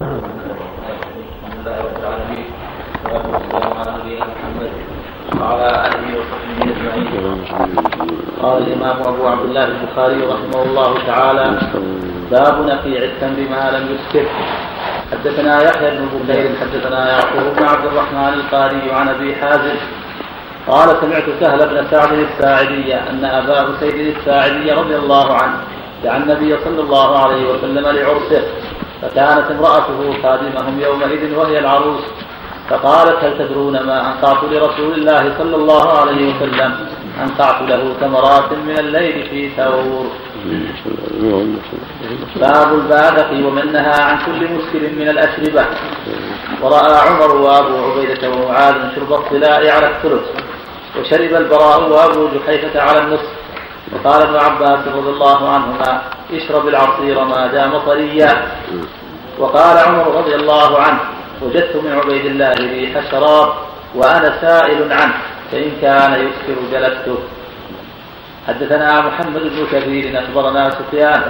وعلى اله وصحبه اجمعين قال الإمام أبو عبد الله البخاري رحمه الله تعالى باب نقيع التمر ما لم يسكر حدثنا يحيى بن بكير حدثنا يعقوب بن عبد الرحمن القاري عن أبي حازم. قال سمعت سهل بن سعد الساعدي أن أبا سيد الساعدي رضي الله عنه دعا النبي صلى الله عليه وسلم لعرسه. فكانت امرأته خادمهم يومئذ وهي العروس فقالت هل تدرون ما أنقعت لرسول الله صلى الله عليه وسلم؟ أنقعت له ثمرات من الليل في ثور. باب البادق ومن نهى عن كل مسكر من الأشربة. ورأى عمر وأبو عبيدة ومعاذ شرب الطلاء على الثلث وشرب البراء وأبو جحيفة على النصف. وقال ابن عباس رضي الله عنهما اشرب العصير ما دام طريا. وقال عمر رضي الله عنه وجدت من عبيد الله ريح الشراب وأنا سائل عنه فإن كان يسكر جلسته حدثنا محمد بن كثير أخبرنا سفيان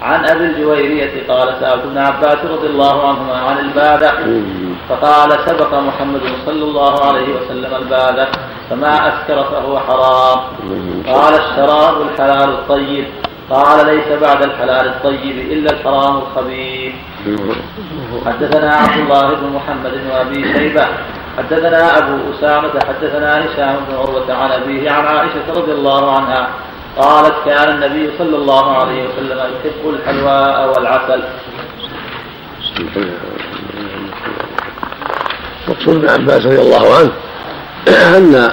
عن أبي الجويرية قال سألت ابن عباس رضي الله عنهما عن البادة. فقال سبق محمد صلى الله عليه وسلم البادة فما أسكر فهو حرام. قال الشراب الحلال الطيب. قال ليس بعد الحلال الطيب إلا الحرام الخبيث. حدثنا عبد الله بن محمد وأبي شيبة. حدثنا أبو أسامة حدثنا هشام بن عروة عن أبيه عن عائشة رضي الله عنها. قالت كان النبي صلى الله عليه وسلم يحب الحلواء والعسل. مقصود ابن عباس رضي الله عنه أن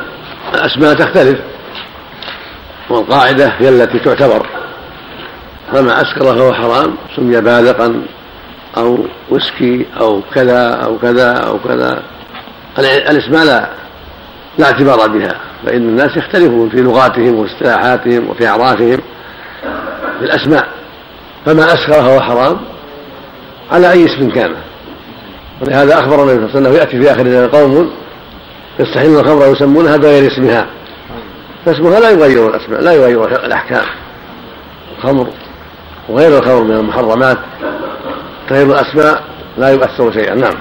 الأسماء تختلف والقاعدة هي التي تعتبر. فما أسكر فهو حرام سمي بالغا أو ويسكي أو كذا أو كذا أو كذا. الأسماء لا لا اعتبار بها فإن الناس يختلفون في لغاتهم واصطلاحاتهم وفي أعرافهم في الأسماء فما أسكر فهو حرام على أي اسم كان. ولهذا أخبر النبي صلى الله عليه وسلم يأتي في آخر الزمان قوم يستحلون الخمر ويسمونها بغير اسمها. فاسمها لا يغير الأسماء لا يغير الأحكام. الخمر وغير الخمر من المحرمات تغيير الأسماء لا يؤثر شيئا. نعم.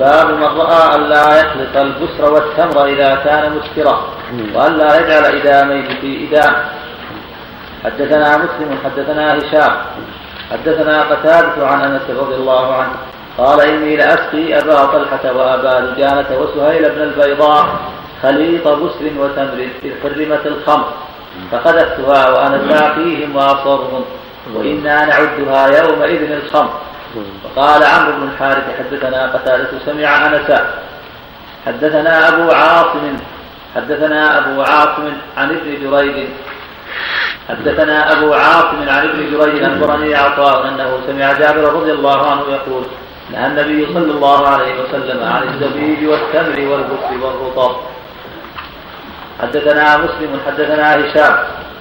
باب من رأى أن لا يخلط البسر والتمر إذا كان مسكرا وأن لا يجعل إداميه في إدام. حدثنا مسلم حدثنا هشام حدثنا قتادة عن أنس رضي الله عنه قال إني لأسقي أبا طلحة وأبا دجانة وسهيل بن البيضاء خليط بسر وتمر إذ حرمت الخمر فقذفتها وأنا ساقيهم وأصرهم وإنا نعدها يومئذ الخمر. وقال عمرو بن الحارث حدثنا قتادة سمع أنسا حدثنا أبو عاصم حدثنا أبو عاصم عن ابن جريج حدثنا أبو عاصم عن ابن جريج أخبرني عطاء أنه سمع جابر رضي الله عنه يقول نهى النبي صلى الله عليه وسلم عن الزبيب والتمر والبس والرطب. حدثنا مسلم حدثنا هشام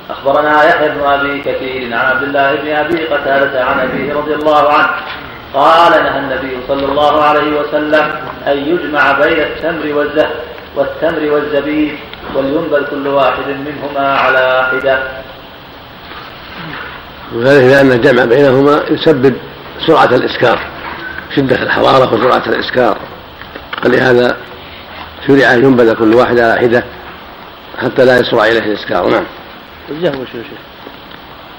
أخبرنا يحيى بن أبي كثير عن عبد الله بن أبي قتادة عن أبيه رضي الله عنه قال نهى النبي صلى الله عليه وسلم أن يجمع بين التمر والزهر والتمر والزبيب ولينبل كل واحد منهما على حدة. وذلك لأن الجمع بينهما يسبب سرعة الإسكار شدة الحرارة وسرعة الإسكار. ولهذا شرع أن ينبذ كل واحد على حدة حتى لا يسرع إليه الإسكار. نعم. الجهم وش شيخ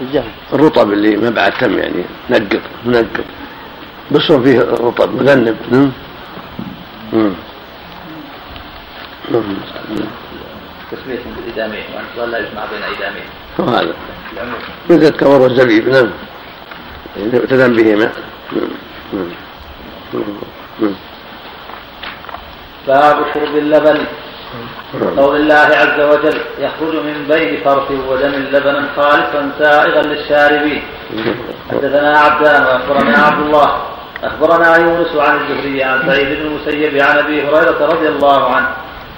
الجهم الرطب اللي ما بعد تم يعني نقط منقط بصر فيه رطب مذنب نعم تسمية بالإدامين ولا يجمع بين إدامين وهذا مثل التمر والزبيب نعم. يؤتدم بهما باب شرب اللبن. قول الله عز وجل يخرج من بين فرث ودم لبنا خالصا سائغا للشاربين. حدثنا عبدان وأخبرنا عبد الله. أخبرنا يونس عن الزهري عن سعيد بن المسيب عن أبي هريرة رضي الله عنه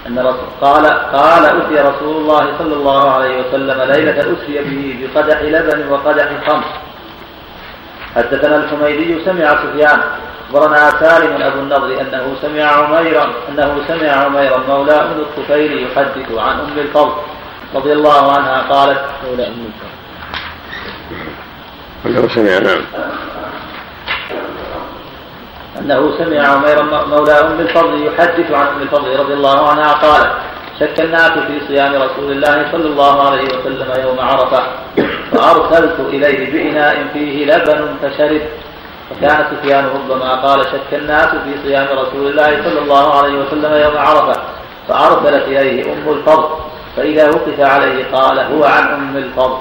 أن رسول قال قال أتي رسول الله صلى الله عليه وسلم ليلة أسري به بقدح لبن وقدح خمر. حدثنا الحميدي سمع سفيان اخبرنا سالم أبو النضر أنه سمع عميرا أنه سمع عميرا مولى ام الطفيل يحدث عن أم الفضل رضي الله عنها قالت مولى أم الفضل. أنه سمع نعم. أنه سمع عمير مولى أم الفضل يحدث عن أم الفضل رضي الله عنها قالت شك الناس في صيام رسول الله صلى الله عليه وسلم يوم عرفة. فأرسلت إليه بإناء فيه لبن فشرب. وكان سفيان ربما قال شك الناس في صيام رسول الله صلى الله عليه وسلم يوم عرفة. فأرسلت إليه أم الفضل. فإذا وقف عليه قال هو عن أم الفضل.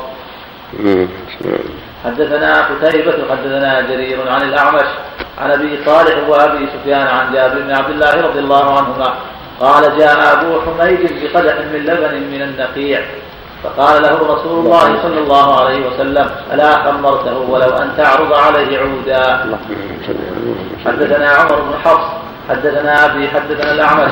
حدثنا قتيبة حدثنا جرير عن الأعمش عن أبي صالح وأبي سفيان عن جابر بن عبد الله رضي الله عنهما. قال جاء أبو حميد بقدح من لبن من النقيع. فقال له رسول الله صلى الله عليه وسلم ألا خمرته ولو أن تعرض عليه عودا. حدثنا عمر بن حفص حدثنا أبي حدثنا الأعمش.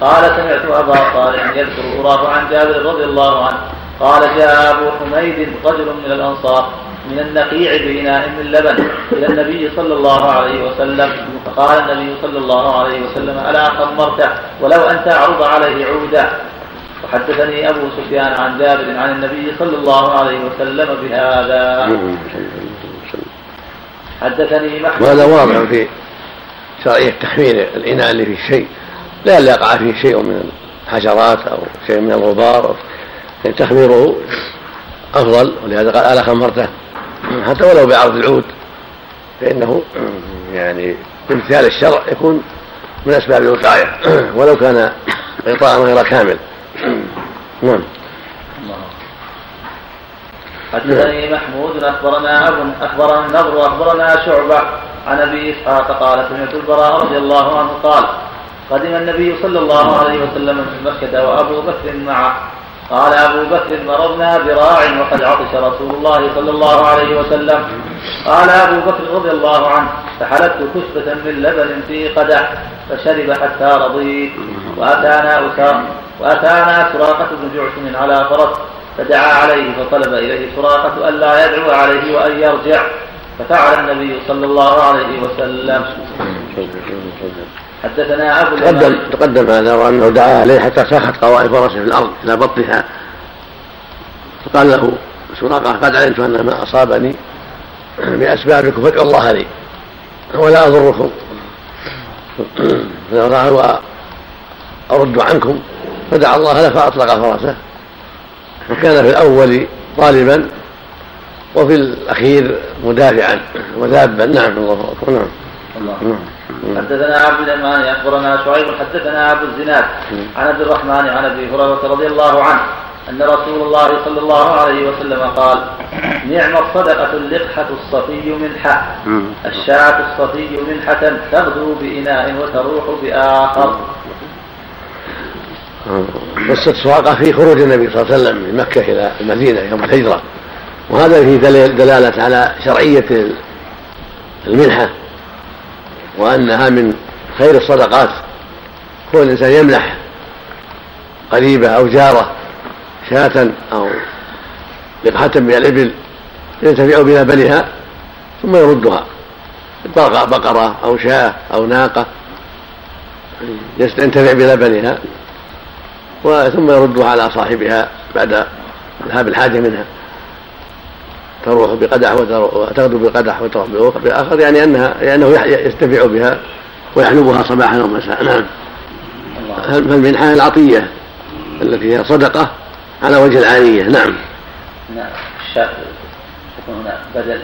قال سمعت أبا صالح يذكر أراه عن جابر رضي الله عنه. قال جاء أبو حميد رجل من الأنصار. من النقيع بإناء من لبن إلى النبي صلى الله عليه وسلم. فقال النبي صلى الله عليه وسلم ألا خمرته ولو أن تعرض عليه عودا وحدثني أبو سفيان عن جابر عن النبي صلى الله عليه وسلم بهذا. حدثني محمد وهذا واضح في شرعية تحميل الإناء اللي فيه شيء. لا يقع فيه شيء من الحشرات أو شيء من الغبار. أو يعني تخميره أفضل. ولهذا قال ألا خمرته حتى ولو بعرض العود فإنه يعني بامتثال الشرع يكون من أسباب الوقاية ولو كان غطاء غير كامل. نعم. حدثني محمود أخبرنا ابو اخبرنا النضر أخبرنا شعبة عن أبي إسحاق قال سمعت البراء رضي الله عنه قال قدم النبي صلى الله عليه وسلم من مكه وأبو بكر معه قال أبو بكر مرضنا براع وقد عطش رسول الله صلى الله عليه وسلم. قال أبو بكر رضي الله عنه فحلبت كشبة من لبن في قدح فشرب حتى رضيت. وأتانا أسامة وأتانا سراقة بن جعشم على فرس فدعا عليه فطلب إليه سراقة ألا يدعو عليه وأن يرجع. ففعل النبي صلى الله عليه وسلم. حدثنا أبو تقدم تقدم هذا وأنه دعا عليه حتى ساخت قوائم فرسه في الأرض إلى بطنها فقال له سراقة قد علمت أن ما أصابني بأسبابكم فادعوا الله لي ولا أضركم. وأرد عنكم فدعا الله له فأطلق فرسه. وكان في الأول طالبا وفي الأخير مدافعا وذابا نعم الله أكبر. نعم. الله. نعم. حدثنا عبد الرحمن أخبرنا شعيب حدثنا ابو الزناد. عن عبد الرحمن عن أبي هريرة رضي الله عنه أن رسول الله صلى الله عليه وسلم قال نعم الصدقة اللقحة الصفي منحة. الشاة الصفي منحة تغدو بإناء وتروح بآخر. قصة سراقة في خروج النبي صلى الله عليه وسلم من مكة إلى المدينة يوم الهجرة. وهذا فيه دلالة على شرعية المنحة. وأنها من خير الصدقات. كون الإنسان يمنح قريبة أو جارة شاة أو لقحة من الإبل ينتفع بلبنها ثم يردها. بقرة أو شاة أو ناقة ينتفع بلبنها ثم يردها على صاحبها بعد ذهاب الحاجة منها. تروح بقدح وتغدو بقدح وتروح بآخر يعني أنها لأنه يعني يستنفع بها ويحلبها صباحا ومساء نعم. فالمنحة العطية التي هي صدقة على وجه العانية نعم. نعم. هنا بدل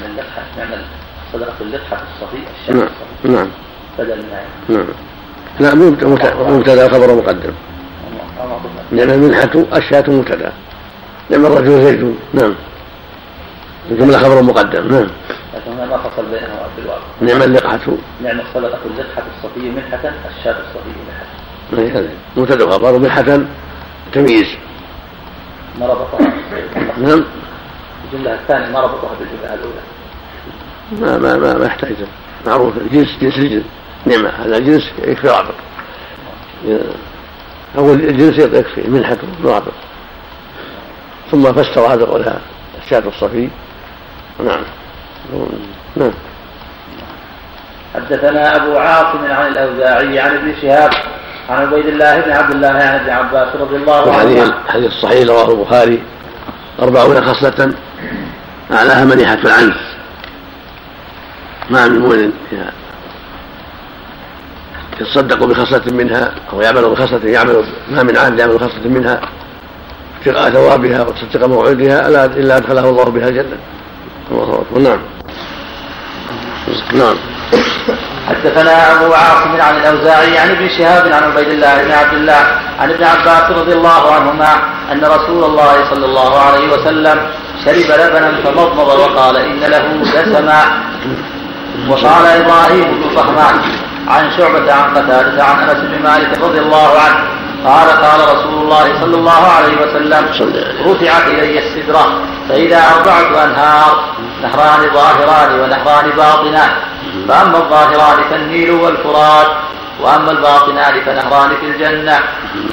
من اللقحة نعمل صدقة اللقحة الصفي الشاة نعم. نعم. بدل منها نعم. لا مبتدأ خبر مقدم. نعم المنحة الشاة مبتدأ. نعم الرجل زيد. نعم. الجملة خبر مقدم. نعم. لكن هنا ما فصل بينها في الواقع. نعم اللقحة. نعم الصدقة اللقحة الصفي منحة الشاة الصفي منحة هذا مبتدأ خبر منحة تمييز. ما ربطها نعم. الجملة الثانية ما ربطها بالجملة الأولى. ما ما ما, ما يحتاج. معروف الجنس جنس الجنس نعمة هذا جنس يكفي رابط. أول الجنس يكفي منحة رابط. ثم فسر هذا قولها الشاة الصفي نعم. نعم. حدثنا أبو عاصم عن الأوزاعي عن ابن شهاب عن عبيد الله بن عبد الله عن ابن عباس رضي الله عنه. الحديث الحديث الصحيح رواه البخاري أربعون خصلة أعلاها منيحة العنز ما من مؤمن يتصدق بخصلة منها أو يعمل بخصلة يعمل ما من عهد يعمل بخصلة منها ابتغاء ثوابها وتصدق موعودها إلا أدخله الله بها الجنة. الله أكبر نعم. نعم. حدثنا أبو عاصم عن الأوزاعي عن ابن شهاب عن عبيد الله بن عبد الله عن ابن عباس رضي الله عنهما أن رسول الله صلى الله عليه وسلم شرب لبنا فمضمض وقال إن له دسما وقال إبراهيم بن عن شعبة عن قتادة عن أنس بن مالك رضي الله عنه قال قال رسول الله صلى الله عليه وسلم رفعت إلي السدرة فإذا اربعه أنهار نهران ظاهران ونهران باطنان. فأما الظاهران فالنيل والفرات وأما الباطنان فنهران في الجنة.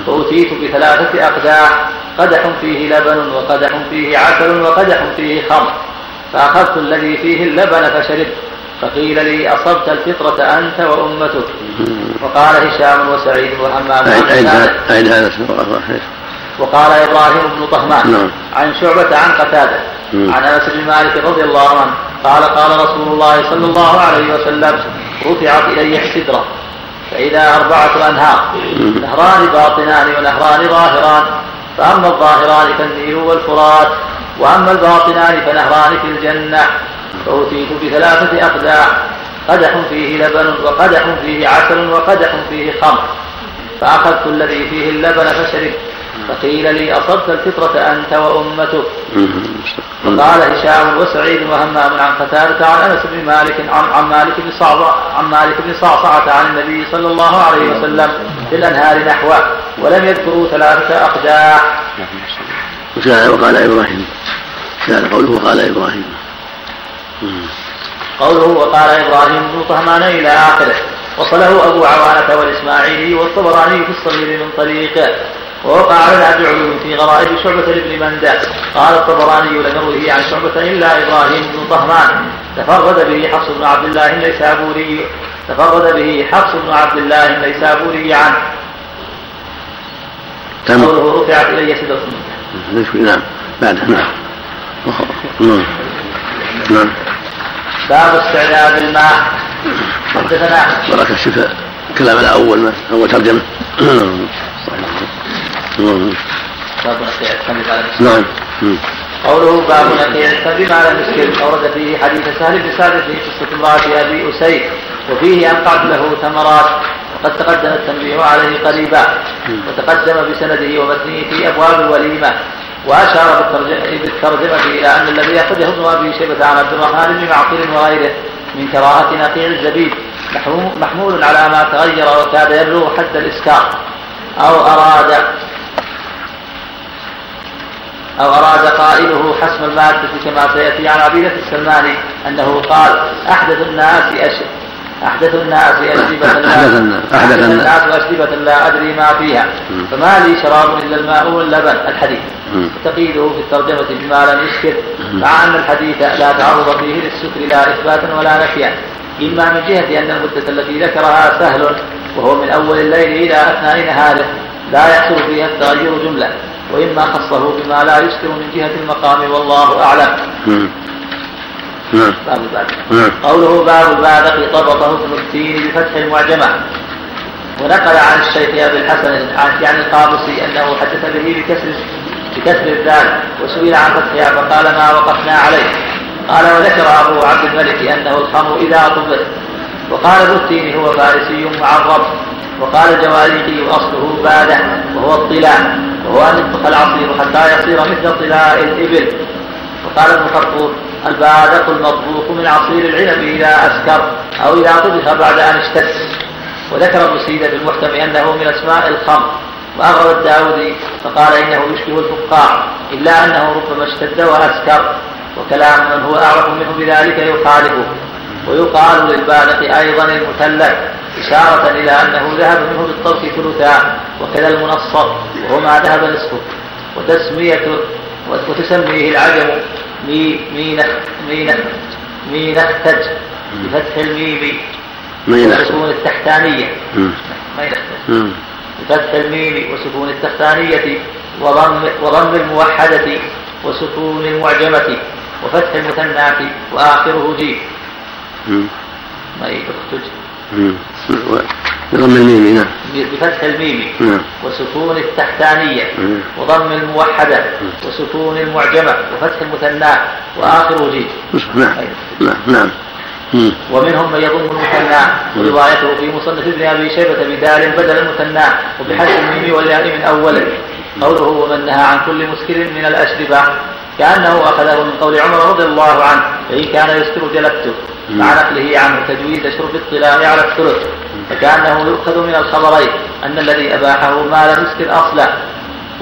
فاتيت بثلاثة اقداح قدح فيه لبن وقدح فيه عسل وقدح فيه خمر. فأخذت الذي فيه اللبن فشربت. فقيل لي أصبت الفطرة أنت وأمتك. وقال هشام وسعيد وحمام أين هذا وقال إبراهيم بن طهمان نعم. عن شعبة عن قتادة عن أنس بن مالك رضي الله عنه قال قال رسول الله صلى الله عليه وسلم رفعت إلي السدرة فإذا أربعة أنهار نهران باطنان ونهران ظاهران فأما الظاهران فالنيل والفرات وأما الباطنان فنهران في الجنة. فأتيت بثلاثة أقداح قدح فيه لبن وقدح فيه عسل وقدح فيه خمر. فأخذت الذي فيه اللبن فشربت. فقيل لي أصبت الفطرة أنت وأمتك. وقال هشام وسعيد وهمام عن قتادة عن أنس بن مالك عن, عن مالك بن صعصعة عن مالك بن صعصعة عن النبي صلى الله عليه وسلم في الأنهار نحوه ولم يذكروا ثلاثة أقداح وقال إبراهيم. كان قوله قال إبراهيم. قوله وقال إبراهيم بن طهمان إلى آخره. وصله أبو عوانة والإسماعيلي والطبراني في الصغير من طريقه ووقع على علوم في غرائب شعبة بن مندى قال الطبراني لم يروه عن شعبة إلا إبراهيم بن طهمان تفرد به حفص بن عبد الله النيسابوري تفرد به حفص بن عبد الله النيسابوري عنه. قوله رفعت إلي سدرة نعم. بعد نعم. نعم. باب استعداد الماء. حدثنا بركة الشفاء الكلام الأول أول ترجمة. باب نعم. قوله باب نقيع الكلب على المسكين أورد فيه حديث سهل بن سعد في قصة امرأة أبي أسيد وفيه انقعت له ثمرات. وقد تقدم التنبيه عليه قريبا. وتقدم بسنده ومتنه في أبواب الوليمة. وأشار بالترجمه إلى أن الذي اخرجه ابن أبي شيبة عن عبد الرحمن بن معقل وغيره من كراهه نقيع الزبيب محمول على ما تغير وكاد يبلغ حد الإسكار. أو اراد أو أراد قائله حسم المادة كما سيأتي عن عبيدة السلماني أنه قال أحدث الناس أشد أحدث الناس أشربة لا أحدث الناس أشربة لا أدري ما فيها. فما لي شراب إلا الماء واللبن الحديث. تقيده في الترجمة بما لم يسكر مع أن الحديث لا تعرض فيه للسكر لا إثباتا ولا نفيا. إما من جهة أن المدة التي ذكرها سهل وهو من أول الليل إلى أثناء نهاره. لا يحصل فيها التغير جملة. وإما خصه بما لا يسكر من جهة المقام والله أعلم. نعم. باب الباب. نعم. قوله باب الباب طبقه ابن التين بفتح المعجمة ونقل عن الشيخ أبي الحسن يعني القابسي أنه حدث به بكسر بكسر الذال وسئل عن فتحها فقال ما وقفنا عليه. قال وذكر أبو عبد الملك أنه الخمر إذا طبخ وقال ابو التين هو فارسي معرب وقال الجواريقي أصله باده وهو الطلاء. وهو أن يطبخ العصير حتى يصير مثل طلاء الإبل. وقال ابن خطوط البادق المطبوخ من عصير العنب إذا أسكر أو إذا طبخ بعد أن اشتد. وذكر ابن سيدة بالمحكم أنه من أسماء الخمر. وأغرب الداودي فقال إنه يشبه الفقاع إلا أنه ربما اشتد وأسكر. وكلام من هو أعرف منه بذلك يخالفه. ويقال للبادق أيضا المثلث إشارة إلى أنه ذهب منه بالطبخ ثلثا وكذا المنصر وهو ما ذهب نصفه. وتسمية وتسميه العجم. مينختج بفتح الميم. وسكون التحتانية مينختج بفتح الميم وسكون التحتانية وضم وضم الموحدة وسكون المعجمة وفتح المثنات وآخره جيم. ما يخرج بضم الميم نعم. بفتح الميم. نعم. وسكون التحتانية. نعم. وضم الموحدة. وسكون المعجمة. وفتح المثنى. وآخره جيم نعم. نعم نعم. ومنهم من يضم المثنى. وروايته في مصنف ابن أبي شيبة بدال بدل المثنى. وبحذف الميم والياء من أوله. قوله ومن نهى عن كل مسكر من الأشربة. كأنه أخذه من قول عمر رضي الله عنه. فإن كان يسكر جلبته. مع نقله عنه تجويز شرب الطلاء على الثلث فكأنه يؤخذ من الخبرين أن الذي أباحه ما لم يسكر أصلا.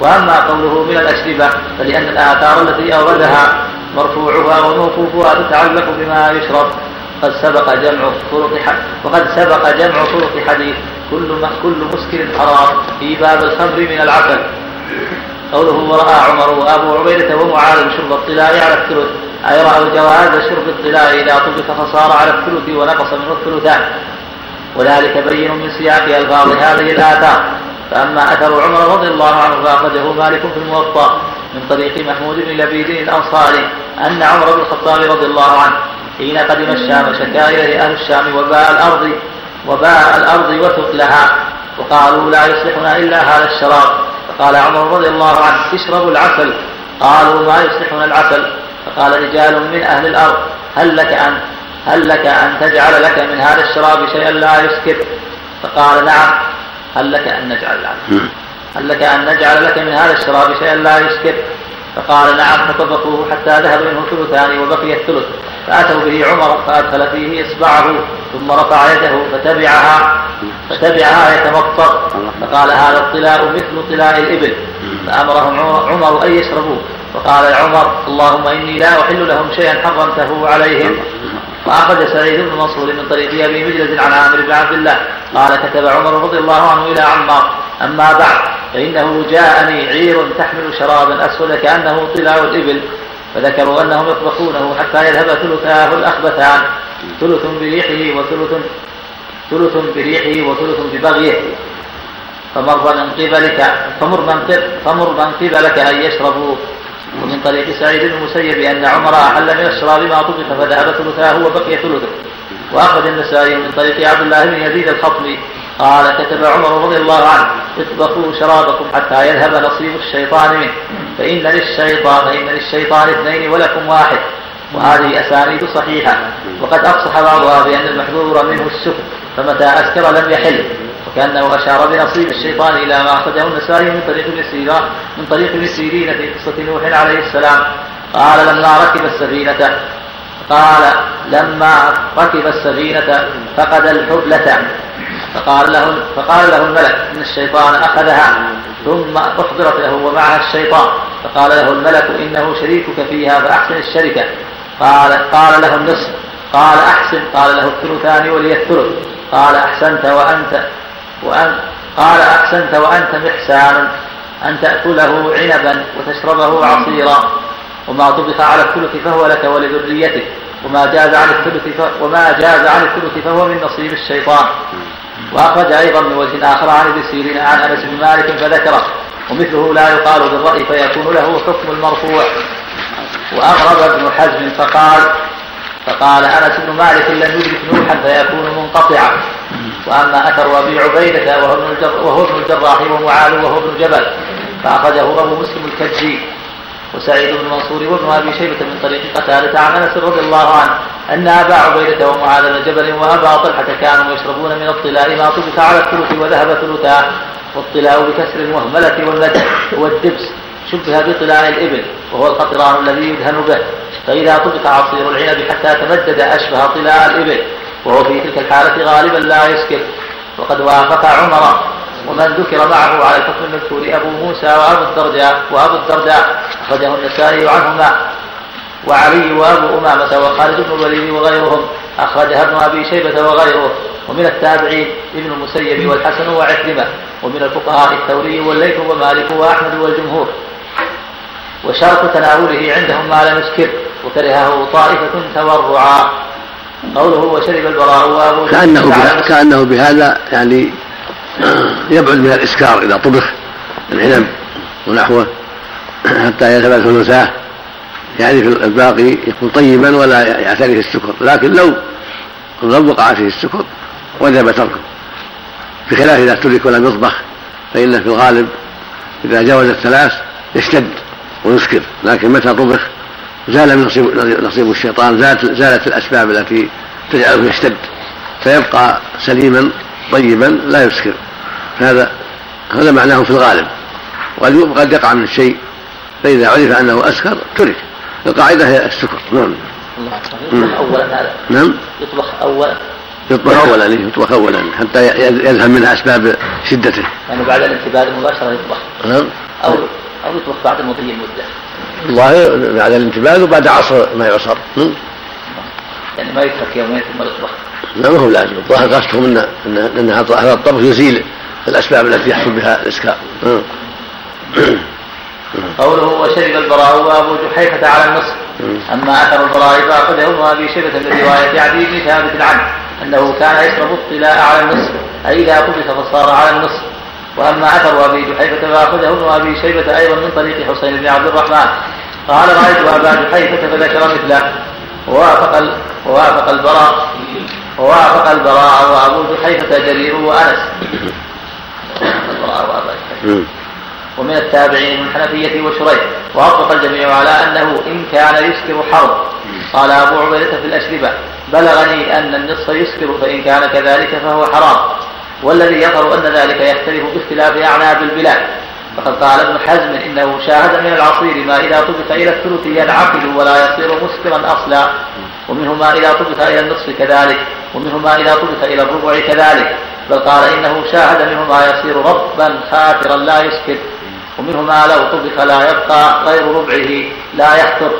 وأما قوله من الأشربة فلأن الآثار التي أوردها مرفوعها وموقوفها تتعلق بما يشرب. قد سبق جمع طرق وقد سبق جمع طرق حديث كل كل مسكر حرام في باب الخمر من العسل قوله ورأى عمر وأبو عبيدة ومعاذ شرب الطلاء على الثلث أي رأوا جواز شرب الطلاء إذا طبخ فصار على الثلث ونقص منه الثلثان. وذلك بين من سياق ألفاظ هذه الآثار. فأما أثر عمر رضي الله عنه فأخرجه مالك في الموطأ من طريق محمود بن لبيد الأنصاري أن عمر بن الخطاب رضي الله عنه حين قدم الشام شكا إليه أهل الشام وباء الأرض وباء الأرض وثقلها وقالوا لا يصلحنا إلا هذا الشراب فقال عمر رضي الله عنه اشربوا العسل. قالوا ما يصلحنا العسل. فقال رجال من أهل الأرض هل لك أن هل لك أن تجعل لك من هذا الشراب شيئا لا يسكر فقال نعم. هل لك أن نجعل هل لك أن نجعل لك من هذا الشراب شيئا لا يسكر فقال نعم فطبقوه حتى ذهب منه ثلثان وبقي الثلث. فأتوا به عمر فأدخل فيه إصبعه ثم رفع يده فتبعها فتبعها يتمطر فقال هذا الطلاء مثل طلاء الإبل. فأمرهم عمر أن يشربوه. فقال عمر اللهم إني لا أحل لهم شيئا حرمته عليهم. وأخرج سعيد بن منصور من طريق أبي مجلس عن عامر بن عبد الله. قال كتب عمر رضي الله عنه إلى عمار. أما بعد فإنه جاءني عير تحمل شرابا أسود كأنه طلاء الإبل فذكروا أنهم يطبخونه حتى يذهب ثلثاه الأخبثان ثلث بريحه وثلث ثلث بريحه وثلث ببغيه. فمر من قبلك فمر من فمر من قبلك أن يشربوا. ومن طريق سعيد بن المسيب أن عمر أحل من الشراب ما طبخ فذهب ثلثاه وبقي ثلثه. وأخرج النسائي من طريق عبد الله بن يزيد الخطمي. قال كتب عمر رضي الله عنه اطبخوا شرابكم حتى يذهب نصيب الشيطان منه فإن للشيطان فإن للشيطان اثنين ولكم واحد. وهذه أسانيد صحيحة. وقد أفصح بعضها بأن المحذور منه السكر فمتى أسكر لم يحل. وكأنه أشار بنصيب الشيطان إلى ما أخرجه النسائي من طريق ابن من طريق ابن في قصة نوح عليه السلام. قال لما ركب السفينة قال لما ركب السفينة فقد الحبلة. فقال له فقال له الملك إن الشيطان أخذها. ثم أحضرت له ومعها الشيطان. فقال له الملك إنه شريكك فيها فأحسن الشركة. قال قال له النصف قال أحسن. قال له الثلثان ولي الثلث. قال أحسنت وأنت وأن قال أحسنت وأنت محسان. أن تأكله عنبا وتشربه عصيرا. وما طبخ على الثلث فهو لك ولذريتك وما جاز عن الثلث وما جاز عن الثلث فهو من نصيب الشيطان. وأخرج أيضا من وجه آخر عن ابن سيرين عن أنس بن مالك فذكره ومثله لا يقال بالرأي فيكون له حكم المرفوع. وأغرب ابن حزم فقال فقال أنس بن مالك لم يدرك نوحا فيكون منقطعا. وأما أثر أبي عبيدة وهو ابن الجراح ومعاذ وهو ابن جبل فأخرجه أبو مسلم الكجي. وسعيد بن منصور وابن أبي شيبة من طريق قتادة عن أنس رضي الله عنه أن أبا عبيدة ومعاذ بن جبل وأبا طلحة كانوا يشربون من الطلاء ما طبخ على الثلث وذهب ثلثاه والطلاء بكسر المهملة والمد والدبس شبه بطلاء الإبل وهو القطران الذي يدهن به فإذا طبق عصير العنب حتى تمدد أشبه طلاء الإبل وهو في تلك الحالة غالبا لا يسكر وقد وافق عمر ومن ذكر معه على الحكم المذكور أبو موسى وأبو الدرداء وأبو الدرداء أخرجه النسائي عنهما وعلي وأبو أمامة وخالد بن الوليد وغيرهم أخرجها ابن أبي شيبة وغيره ومن التابعين ابن المسيب والحسن وعكرمة ومن الفقهاء الثوري والليث ومالك وأحمد والجمهور. وشرط تناوله عندهم ما لم يسكر وكرهه طائفة تورعا. قوله وشرب البراء وأبو كأنه, بها كأنه بهذا يعني يبعد من الإسكار إذا طبخ العنب ونحوه حتى يذهب ثلثاه يعني في الباقي يكون طيبا ولا يعتريه السكر. لكن لو لو وقع فيه السكر وجب تركه. بخلاف إذا ترك ولم يطبخ فإن في الغالب إذا جاوز الثلاث يشتد ويسكر. لكن متى طبخ؟ زال من نصيب, نصيب الشيطان زالت, زالت الأسباب التي تجعله يشتد. فيبقى سليما طيبا لا يسكر هذا هذا معناه في الغالب. وقد يقع من الشيء فإذا عرف أنه أسكر ترك. القاعدة هي السكر. نعم. يطبخ أولا هذا. نعم. يطبخ أولا يطبخ اولا يطبخ اولا حتى يذهب منها أسباب شدته. يعني بعد الانتباه مباشره يطبخ. نعم. أو أو يطبخ بعد مضي المدة. الظاهر بعد الانتباه وبعد عصر ما يعصر. نعم. يعني ما يترك يومين ثم يطبخ. لا ما هو لازم. الظاهر قصدهم ان ان هذا الطبخ يزيل الأسباب التي يحصل بها الاسكار نعم قوله وشرب البراء وأبو جحيفة على النصف. أما أثر البراء فأخذه ابن ابي شيبه من رواية عدي بن ثابت عنه أنه كان يشرب الطلاء على النصف أي إذا طبخ فصار على النصف. وأما أثر أبي جحيفة فأخذه ابن ابي شيبه أيضا من طريق حسين بن عبد الرحمن. قال رأيت أبا جحيفة فذكر مثله. ووافق ووافق البراء. ووافق البراء وابو جحيفه جرير وأنس. البراء وابا ومن التابعين من الحنفية وشريح. وأطلق الجميع على أنه إن كان يسكر حرب. قال أبو عبيدة في الأشربة بلغني أن النصف يسكر فإن كان كذلك فهو حرام. والذي يظهر أن ذلك يختلف باختلاف أعناب البلاد فقد قال ابن حزم إنه شاهد من العصير ما إذا طبخ إلى الثلث ينعقد ولا يصير مسكرا أصلا. ومنه ما إذا طبخ إلى النصف كذلك. ومنه ما إذا طبخ إلى الربع كذلك بل قال إنه شاهد منه ما يصير ربا خاطرا لا يسكر ومنه ما لو طبخ لا يبقى غير ربعه لا يخطر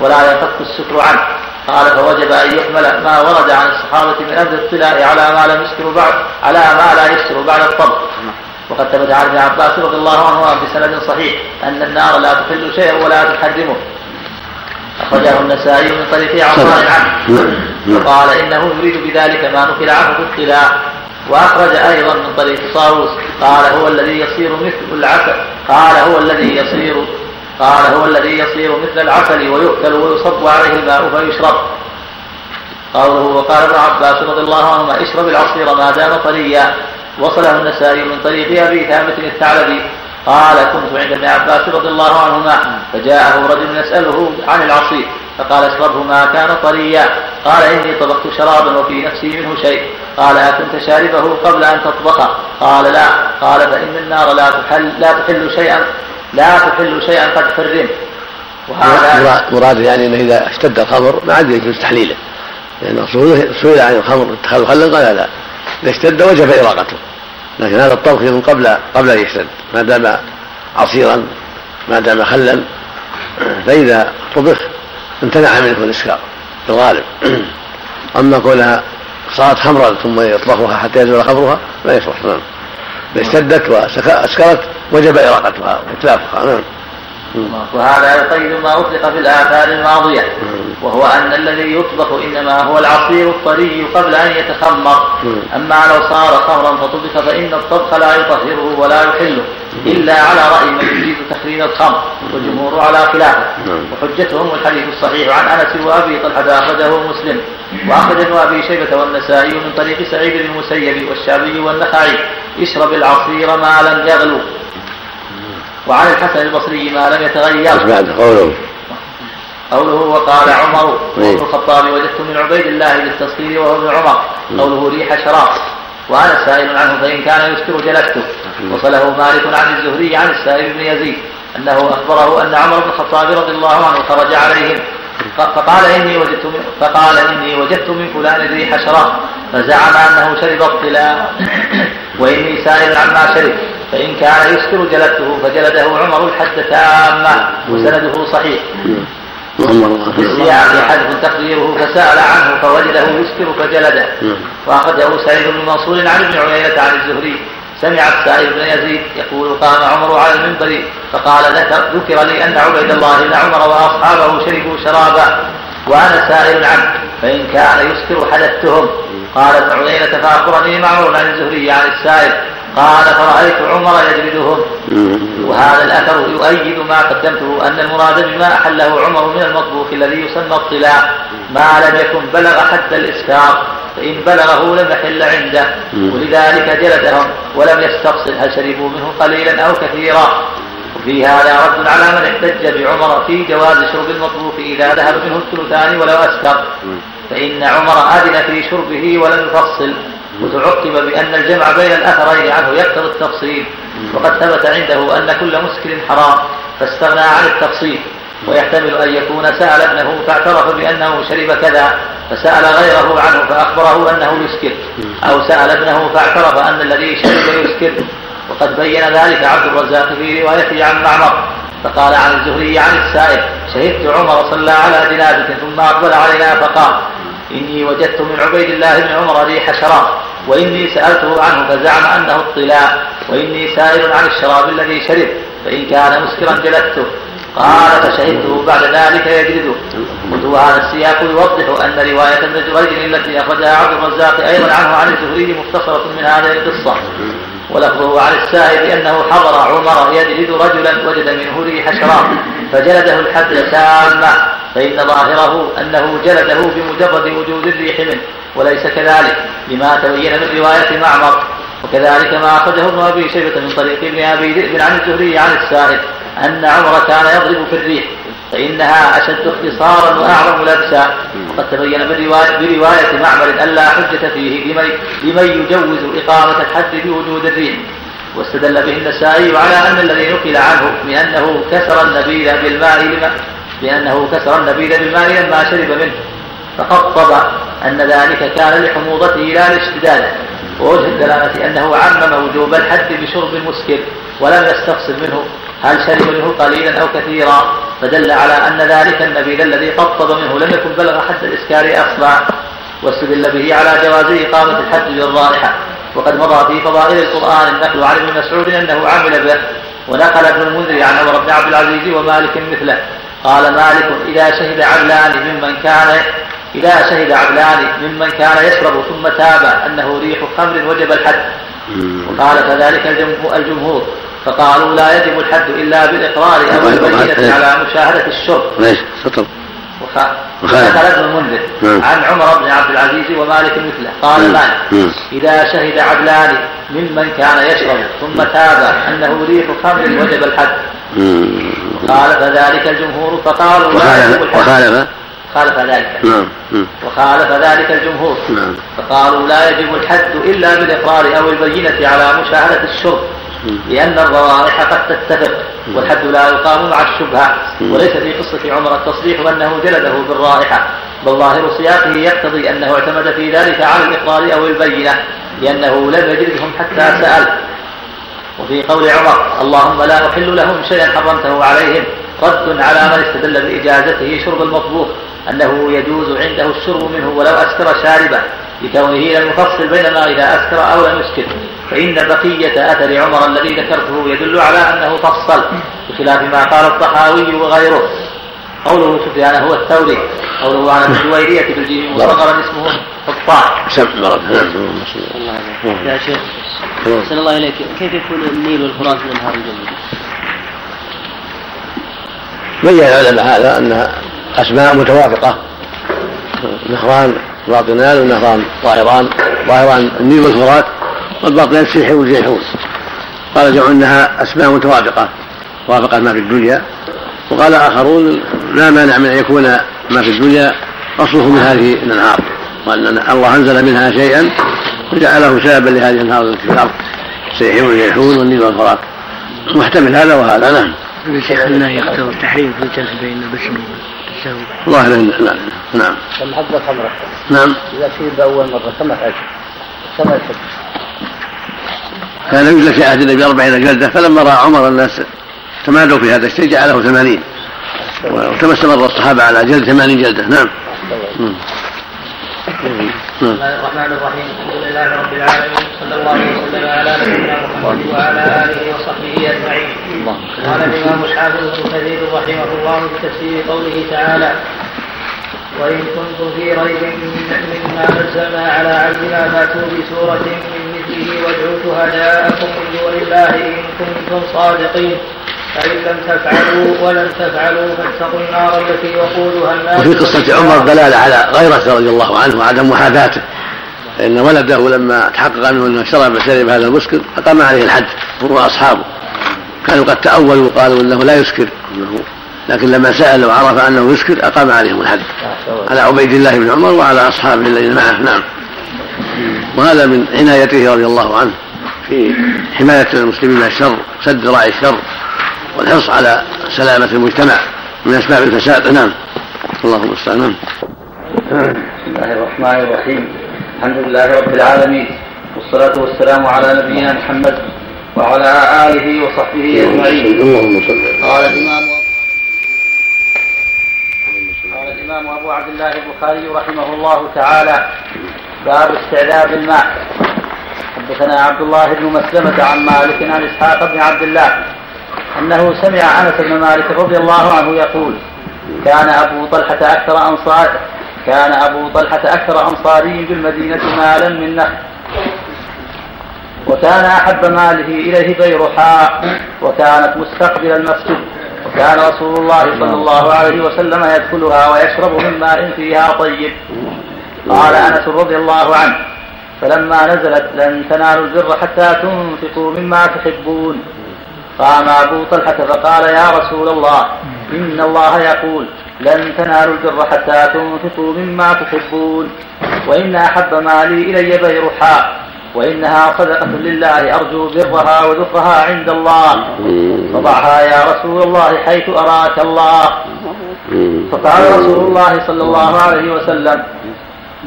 ولا ينفك السكر عنه. قال فوجب أن يحمل ما ورد عن الصحابة من أمر الطلاء على ما لم يسكر بعد على ما لا يسكر بعد الطبخ. وقد ثبت عن ابن عباس رضي الله عنهما بسند صحيح أن النار لا تحل شيئا ولا تحرمه. أخرجه النسائي من طريق عطاء عنه وقال إنه يريد بذلك ما نقل عنه في الطلاء وأخرج أيضا من طريق طاووس قال هو الذي يصير مثل العسل. قال هو الذي يصير قال هو الذي يصير مثل العسل ويؤكل ويصب عليه الماء فيشرب. قوله وقال ابن عباس رضي الله عنهما اشرب العصير ما دام طريا. وصله النسائي من طريق أبي ثابت الثعلبي. قال كنت عند ابن عباس رضي الله عنهما فجاءه رجل يسأله عن العصير فقال اشربه ما كان طريا. قال إني طبخت شرابا وفي نفسي منه شيء. قال أكنت شاربه قبل أن تطبخه قال لا. قال فإن النار لا تحل لا تحل شيئا لا تحل شيئا قد حرم. وهذا مراد يعني إنه إذا اشتد الخمر ما عاد يجوز تحليله. لأن سئل عن الخمر اتخاذ خلا قال لا. إذا اشتد وجب إراقته. لكن هذا الطبخ يكون قبل قبل أن يشتد. ما دام عصيرا ما دام خلا فإذا طبخ امتنع منه الإسكار في الغالب. أما كونها صارت خمرا ثم يطبخها حتى يزول خمرها لا يصلح. نعم. اذا اشتدت واسكرت وجب إراقتها وإتلافها. نعم. وهذا يقيد ما أطلق في الآثار الماضية. وهو أن الذي يطبخ إنما هو العصير الطري قبل أن يتخمر. أما لو صار خمرا فطبخ فإن الطبخ لا يطهره ولا يحله. إلا على رأي من يريد تخريج الخمر. والجمهور على خلافه. وحجتهم الحديث الصحيح عن أنس وأبي طلحة أخرجه مسلم. وأخرج ابن أبي شيبة والنسائي من طريق سعيد بن المسيب والشعبي والنخعي اشرب العصير ما لم يغلو. وعن الحسن البصري ما لم يتغير. بعد قوله. قوله وقال عمر بن الخطاب وجدت من عبيد الله بالتصغير وهو ابن عمر. قوله ريح شراب وأنا سائل عنه فإن كان يسكر جلسته وصله مالك عن الزهري عن السائب بن يزيد أنه أخبره أن عمر بن الخطاب رضي الله عنه خرج عليهم. فقال إني وجدت من فقال إني وجدت من فلان ريح شراب فزعم أنه شرب الطلاء. وإني سائل عما شرب فإن كان يسكر جلدته فجلده عمر الحد تامة وسنده صحيح. في حذف تقديره فسأل عنه فوجده يسكر فجلده. وأخرجه سعيد بن منصور عن ابن عيينة عن الزهري. سمع السائب بن يزيد يقول قام عمر على المنبر فقال ذكر, ذكر لي أن عبيد الله بن عمر وأصحابه شربوا شرابا وأنا سائل عنه فإن كان يسكر حدثتهم. قال ابن عيينة فأخبرني معمر عن الزهري عن السائب قال فرأيت عمر يجلدهم. وهذا الأثر يؤيد ما قدمته أن المراد بما أحله عمر من المطبوخ الذي يسمى الطلاء. ما لم يكن بلغ حد الإسكار فإن بلغه لم يحل عنده. ولذلك جلدهم ولم يستفصل هل شربوا منه قليلا أو كثيرا. وفي هذا رد على من احتج بعمر في جواز شرب المطبوخ إذا ذهب منه الثلثان ولو أسكر فإن عمر أذن في شربه ولم يفصل. وتعقب بأن الجمع بين الأثرين عنه يقتضي التفصيل. وقد ثبت عنده أن كل مسكر حرام فاستغنى عن التفصيل. ويحتمل أن يكون سأل ابنه فاعترف بأنه شرب كذا فسأل غيره عنه فأخبره أنه يسكر. أو سأل ابنه فاعترف أن الذي شرب يسكر. وقد بين ذلك عبد الرزاق في روايته عن معمر فقال عن الزهري عن السائل شهدت عمر صلى على جنابة ثم أقبل علينا فقال إني وجدت من عبيد الله بن عمر ريح شراب وإني سألته عنه فزعم أنه الطلاء وإني سائل عن الشراب الذي شرب فإن كان مسكرا جلدته. قال فشهدته بعد ذلك يجلده. قلت وهذا السياق يوضح أن رواية ابن جريج التي أخرجها عبد الرزاق أيضا عنه عن الزهري مختصرة من هذه القصة. ولفظه عن السائل أنه حضر عمر يجلد رجلا وجد منه ريح شراب فجلده الحد تامة فإن ظاهره أنه جلده بمجرد وجود الريح منه وليس كذلك لما تبين من رواية معمر. وكذلك ما أخرجه ابن أبي شيبة من طريق ابن أبي ذئب عن الزهري عن السائل أن عمر كان يضرب في الريح. فإنها أشد اختصارا وأعظم لبسا وقد تبين برواية, معمر أن لا حجة فيه لمن, لمن يجوز إقامة الحد بوجود الريح واستدل به النسائي على أن الذي نقل عنه بأنه كسر النبيذ بالماء لما بأنه كسر النبيذ بالماء لما شرب منه. فقطب أن ذلك كان لحموضته لا لاشتداده ووجه الدلالة أنه عمم وجوب الحد بشرب المسكر ولم يستفصل منه. هل شرب منه قليلا أو كثيرا؟ فدل على أن ذلك النبيذ الذي قطب منه لم يكن بلغ حد الإسكار أصلا واستدل به على جواز إقامة الحد بالرائحة وقد مضى في فضائل القرآن النقل عن ابن مسعود أنه عمل به ونقل ابن المنذر عن عمر بن عبد العزيز ومالك مثله. قال مالك إذا شهد عدلان ممن كان إذا شهد عدلان ممن كان يشرب ثم تاب أنه ريح خمر وجب الحد. وقال كذلك الجمهور. فقالوا لا يجب الحد إلا بالإقرار أو البينة على مشاهدة الشرب. ليش سطر وخالف ابن المنذر. نعم. عن عمر بن عبد العزيز ومالك مثله. قال مالك إذا شهد عدلان ممن كان يشرب ثم تاب أنه ريح خمر وجب الحد. خالف ذلك الجمهور فقالوا لا يجب الحد. وخالف؟ خالف ذلك. نعم. وخالف ذلك الجمهور. نعم. فقالوا لا يجب الحد إلا بالإقرار أو البينة على مشاهدة الشرب. لأن الروائح قد تتفق والحد لا يقام مع الشبهة وليس في قصة عمر التصريح أنه جلده بالرائحة بل ظاهر سياقه يقتضي أنه اعتمد في ذلك على الإقرار أو البينة لأنه لم يجلدهم حتى سأل. وفي قول عمر اللهم لا أحل لهم شيئا حرمته عليهم. رد على من استدل بإجازته شرب المطبوخ أنه يجوز عنده الشرب منه ولو أسكر شاربه لكونه لم يفصل بين ما إذا أسكر أو لم يسكر. فإن بقية أثر عمر الذي ذكرته يدل على أنه فصل بخلاف ما قال الطحاوي وغيره. قوله سفيان هو الثوري قوله عن الجويرية بالجيم مصغرا اسمه حطاح يا شيخ أحسن الله إليك. كيف يكون النيل والفرات من الأنهار الجنة؟ بين العلماء هذا أنها أسماء متوافقة. نهران باطنان ونهران ظاهران ظاهران النيل والفرات والباطنان السيح والجيحون قال جمع إنها أسماء متوافقة وافقت ما في الدنيا وقال آخرون لا مانع من أن يكون ما في الدنيا أصله من هذه الأنهار وان الله أنزل منها شيئا وجعله سببا لهذه الأنهار التي في الأرض السيح والجيحون والنيل والفرات محتمل هذا وهذا نعم. الله يقتضي التحريم في الجمع بين البشر والتساوي. ظاهر نعم نعم. كم حد الخمرة؟ نعم. إذا شرب أول مرة كم حد؟ كم الحد؟ كان يجلس في عهد النبي أربعين جلدة فلما رأى عمر الناس تمادوا في هذا الشيء جعله ثمانين. وكما استمر الصحابة على جلد ثمانين جلدة. نعم. بسم الله الرحمن الرحيم. الحمد لله رب العالمين. صلى الله وسلم على نبينا محمد وعلى آله وصحبه أجمعين. قال الإمام الحافظ ابن كثير رحمه الله في تفسير قوله تعالى وإن كنتم في ريب مما نزلنا على عبدنا فأتوا بسورة من فيه وادعوا شهداءكم من دون الله إن كنتم صادقين. فإن لم تفعلوا ولن تفعلوا فاتقوا النار التي وقودها الناس وفي قصة عمر دلالة على غيرته رضي الله عنه وعدم محاذاته فإن ولده لما تحقق منه أنه شرب شرب هذا المسكر أقام عليه الحد هو وأصحابه كانوا قد تأولوا وقالوا أنه لا يسكر. أنه لكن لما سأل وعرف أنه يسكر أقام عليهم الحد على عبيد الله بن عمر وعلى أصحابه الذين معه. نعم. وهذا من عنايته رضي الله عنه في حماية المسلمين من الشر سد ذراع الشر والحرص على سلامة المجتمع من أسباب الفساد. نعم. اللهم المستعان نعم. بسم الله الرحمن الرحيم. الحمد لله رب العالمين والصلاة والسلام على نبينا محمد وعلى آله وصحبه أجمعين. اللهم صل قال الإمام قال الإمام أبو عبد الله البخاري رحمه الله تعالى. باب استعذاب الماء. حدثنا عبد الله بن مسلمة عن مالك عن إسحاق بن عبد الله أنه سمع أنس بن مالك رضي الله عنه يقول كان أبو طلحة أكثر أنصار كان أبو طلحة أكثر أنصاري بالمدينة مالا من نخل وكان أحب ماله إليه بيرحاء وكانت مستقبل المسجد. وكان رسول الله صلى الله عليه وسلم يدخلها ويشرب من ماء فيها طيب. قال أنس رضي الله عنه فلما نزلت لن تنالوا البر حتى تنفقوا مما تحبون. قام أبو طلحة فقال يا رسول الله إن الله يقول لن تنالوا البر حتى تنفقوا مما تحبون وإن أحب مالي إلي بيرحاء وإنها صدقة لله أرجو برها وذكرها عند الله. فضعها يا رسول الله حيث أراك الله. فقال رسول الله صلى الله عليه وسلم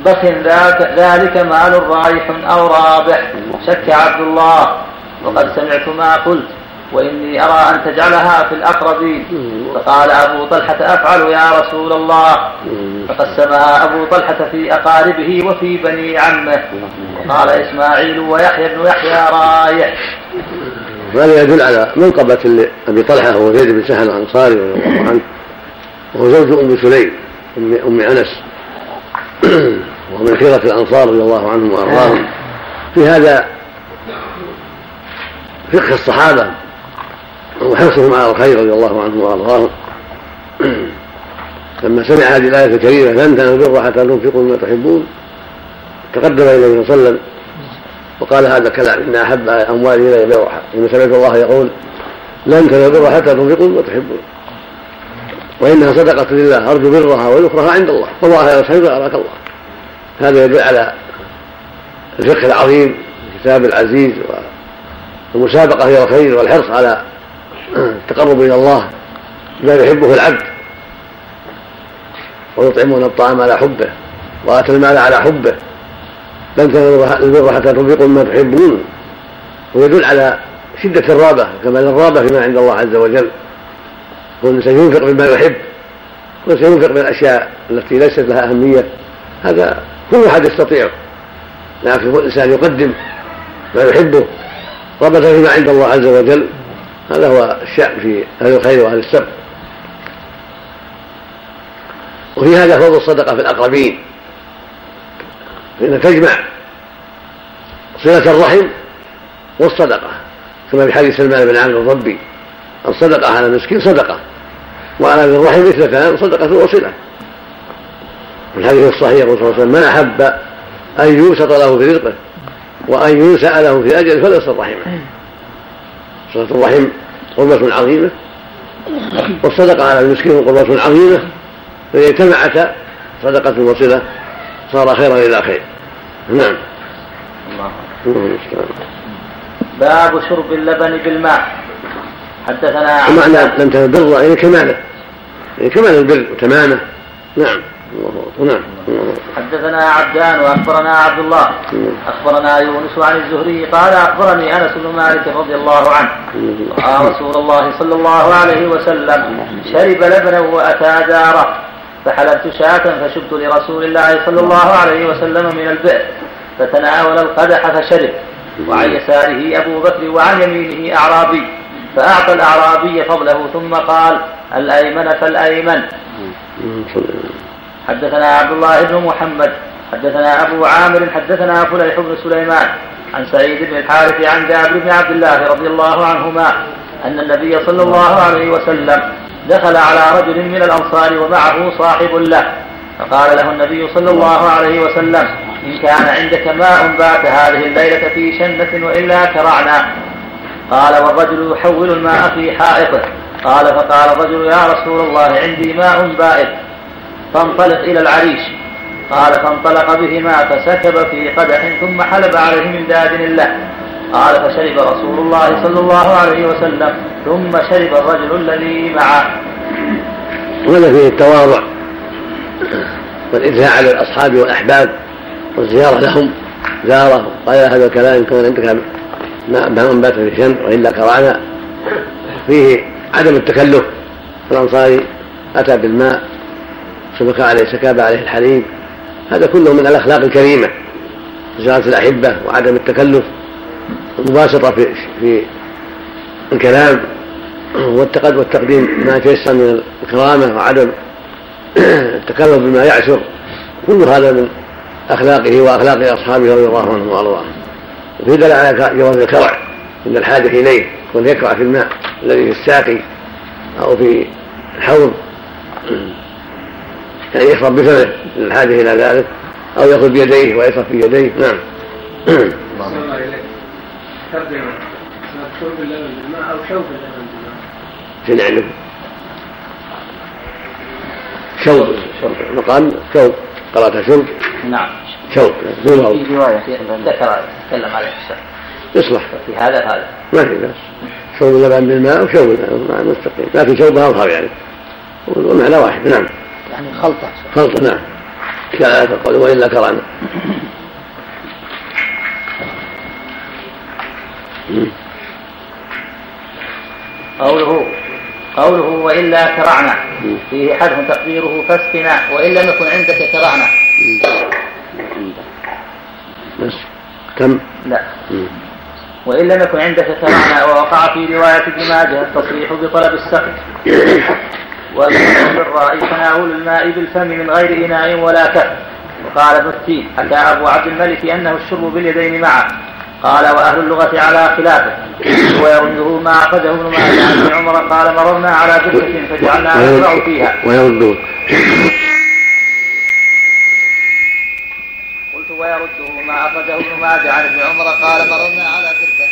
بخ ذاك ذلك مال رايح أو رابح. شك عبد الله وقد سمعت ما قلت. وإني أرى أن تجعلها في الأقربين. فقال أبو طلحة أفعل يا رسول الله. فقسمها أبو طلحة في أقاربه وفي بني عمه. وقال إسماعيل ويحيى بن يحيى رايح. وهذا يدل على منقبة أبي طلحة هو زيد بن سهل الأنصاري رضي الله عنه وهو زوج أم سليم أم, أم أنس. ومن خيرة الأنصار رضي الله عنهم وأرضاهم. في هذا فقه الصحابة وحرصهم على الخير رضي الله عنهم وأرضاهم. لما سمع هذه الآية الكريمة لن تنالوا البر حتى تنفقوا مما تحبون تقدم إلى النبي صلى الله عليه وسلم وقال هذا الكلام إن أحب أموالي إلي بروحه إن سمعت الله يقول لن تنالوا البر حتى تنفقوا مما تحبون. وإنها صدقة لله أرجو برها وذكرها عند الله. والله يا خير أراك الله. هذا يدل على الفقه العظيم الكتاب العزيز والمسابقة إلى الخير والحرص على التقرب إلى الله بما يحبه العبد ويطعمون الطعام على حبه واتى المال على حبه لن تنالوا البر حتى تنفقوا مما تحبون ويدل على شدة الرابة كمال الرابة فيما عند الله عز وجل كل إنسان ينفق بما يحب كل إنسان ينفق بالأشياء التي ليست لها أهمية هذا كل أحد يستطيع لكن كل إنسان يقدم ما يحبه رغبة فيما عند الله عز وجل هذا هو الشأن في أهل الخير وأهل السبب وفي هذا فضل الصدقة في الأقربين فإنها تجمع صلة الرحم والصدقة كما في حديث سلمان بن عامر الضبي الصدقة على المسكين صدقة وعلى ذي الرحم مثلتان صدقة وصلة. الحديث الصحيح يقول صلى الله عليه وسلم من أحب أن يبسط له في رزقه وأن ينسأ له في أجله فليصل رحمه. صلة الرحم قربة عظيمة والصدقة على المسكين قربة عظيمة فإذا اجتمعتا صدقة وصلة صار خيرا إلى خير. نعم. الله باب شرب اللبن بالماء. حدثنا ومعنى لم تكن بر يعني كماله. يعني كمال البر وتمامه. نعم. نعم. حدثنا عبدان وأخبرنا عبد الله. أخبرنا يونس عن الزهري قال أخبرني أنس بن مالك رضي الله عنه. راى رسول الله صلى الله عليه وسلم شرب لبنا وأتى داره فحلبت شاة فشبت لرسول الله صلى الله عليه وسلم من البئر فتناول القدح فشرب. وعن يساره أبو بكر وعن يمينه أعرابي فأعطى الأعرابي فضله ثم قال الأيمن فالايمن حدثنا عبد الله بن محمد حدثنا أبو عامر حدثنا فليح بن سليمان عن سعيد بن الحارث عن جابر بن عبد الله رضي الله عنهما أن النبي صلى الله عليه وسلم دخل على رجل من الأنصار ومعه صاحب له فقال له النبي صلى الله عليه وسلم إن كان عندك ماء بات هذه الليلة في شنة وإلا كرعنا قال والرجل يحول الماء في حائطه. قال فقال الرجل يا رسول الله عندي ماء بائت فانطلق إلى العريش. قال فانطلق بهما فسكب في قدح ثم حلب عليه من داجن له قال فشرب رسول الله صلى الله عليه وسلم ثم شرب الرجل الذي معه. وهذا فيه التواضع والإثناء على الأصحاب والأحباب والزيارة لهم زارة قال هذا الكلام كان عندك ماء بات في شمس وإلا كرانا فيه عدم التكلف. الأنصاري أتى بالماء سبك عليه سكاب عليه الحليب هذا كله من الأخلاق الكريمة زيارة الأحبة وعدم التكلف والمباسطة في في الكلام والتقديم ما تيسر من الكرامة وعدم التكلف بما يعسر كل هذا من أخلاقه وأخلاق أصحابه رضي الله عنهم وأرضاهم. وفي دل على جواز الكرع عند الحاجة إليه يكون يكرع في الماء الذي في الساقي أو في الحوض. يعني يشرب بفمه الحاجة إلى ذلك أو يأخذ بيديه ويشرب في يديه نعم. ترجمة شرب اللبن بالماء أو شوب اللبن بالماء عندكم؟ شوب شوب قرأت شرب نعم شوب في رواية ذكر تكلم عليه الشيخ يصلح في هذا هذا. ما في بأس. شوب اللبن بالماء وشوب اللبن مستقيم. لكن شوبها أظهر يعني. والمعنى واحد. نعم. يعني خلطة. خلطة نعم. كلا تقول وإلا كرانا قوله قوله وإلا كرعنا فيه حذف تقديره فاسقنا وإن لم يكن عندك كرعنا بس. كم؟ لا. وإن لم يكن عندك كرعنا ووقع في رواية ابن ماجه التصريح بطلب السقي. بالراء تناول الماء بالفم من غير إناء ولا كف وقال ابن التين حكى أبو عبد الملك أنه الشرب باليدين معه قال وأهل اللغة على خلافه ويرده ما أخذه ابن ماجه عن ابن عمر قال مررنا على بركة فجعلنا نقرأ فيها ويرده. قلت ويرده ما أخذه ابن ماجه عن ابن عمر قال مررنا على بركة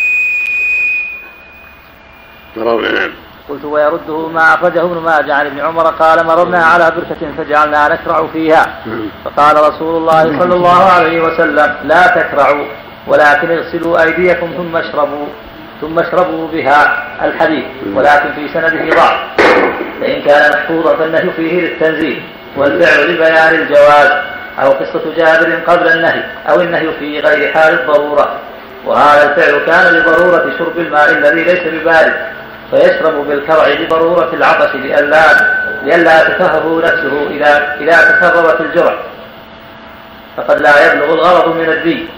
مررنا. نعم قلت ويرده ما أخرجه ابن ماجه عن ابن عمر قال مررنا على بركة فجعلنا نكرع فيها. فقال رسول الله صلى الله عليه وسلم لا تكرعوا ولكن اغسلوا أيديكم ثم اشربوا ثم اشربوا بها الحديث ولكن في سنده ضعف. فإن كان محفوظا فالنهي فيه للتنزيل والفعل لبيان الجواز أو قصة جابر قبل النهي أو النهي في غير حال الضرورة. وهذا الفعل كان لضرورة شرب الماء الذي ليس ببارد. فيشرب بالكرع لضرورة العطش لئلا لئلا تكهره نفسه إذا إذا تكررت الجرع فقد لا يبلغ الغرض من الدين.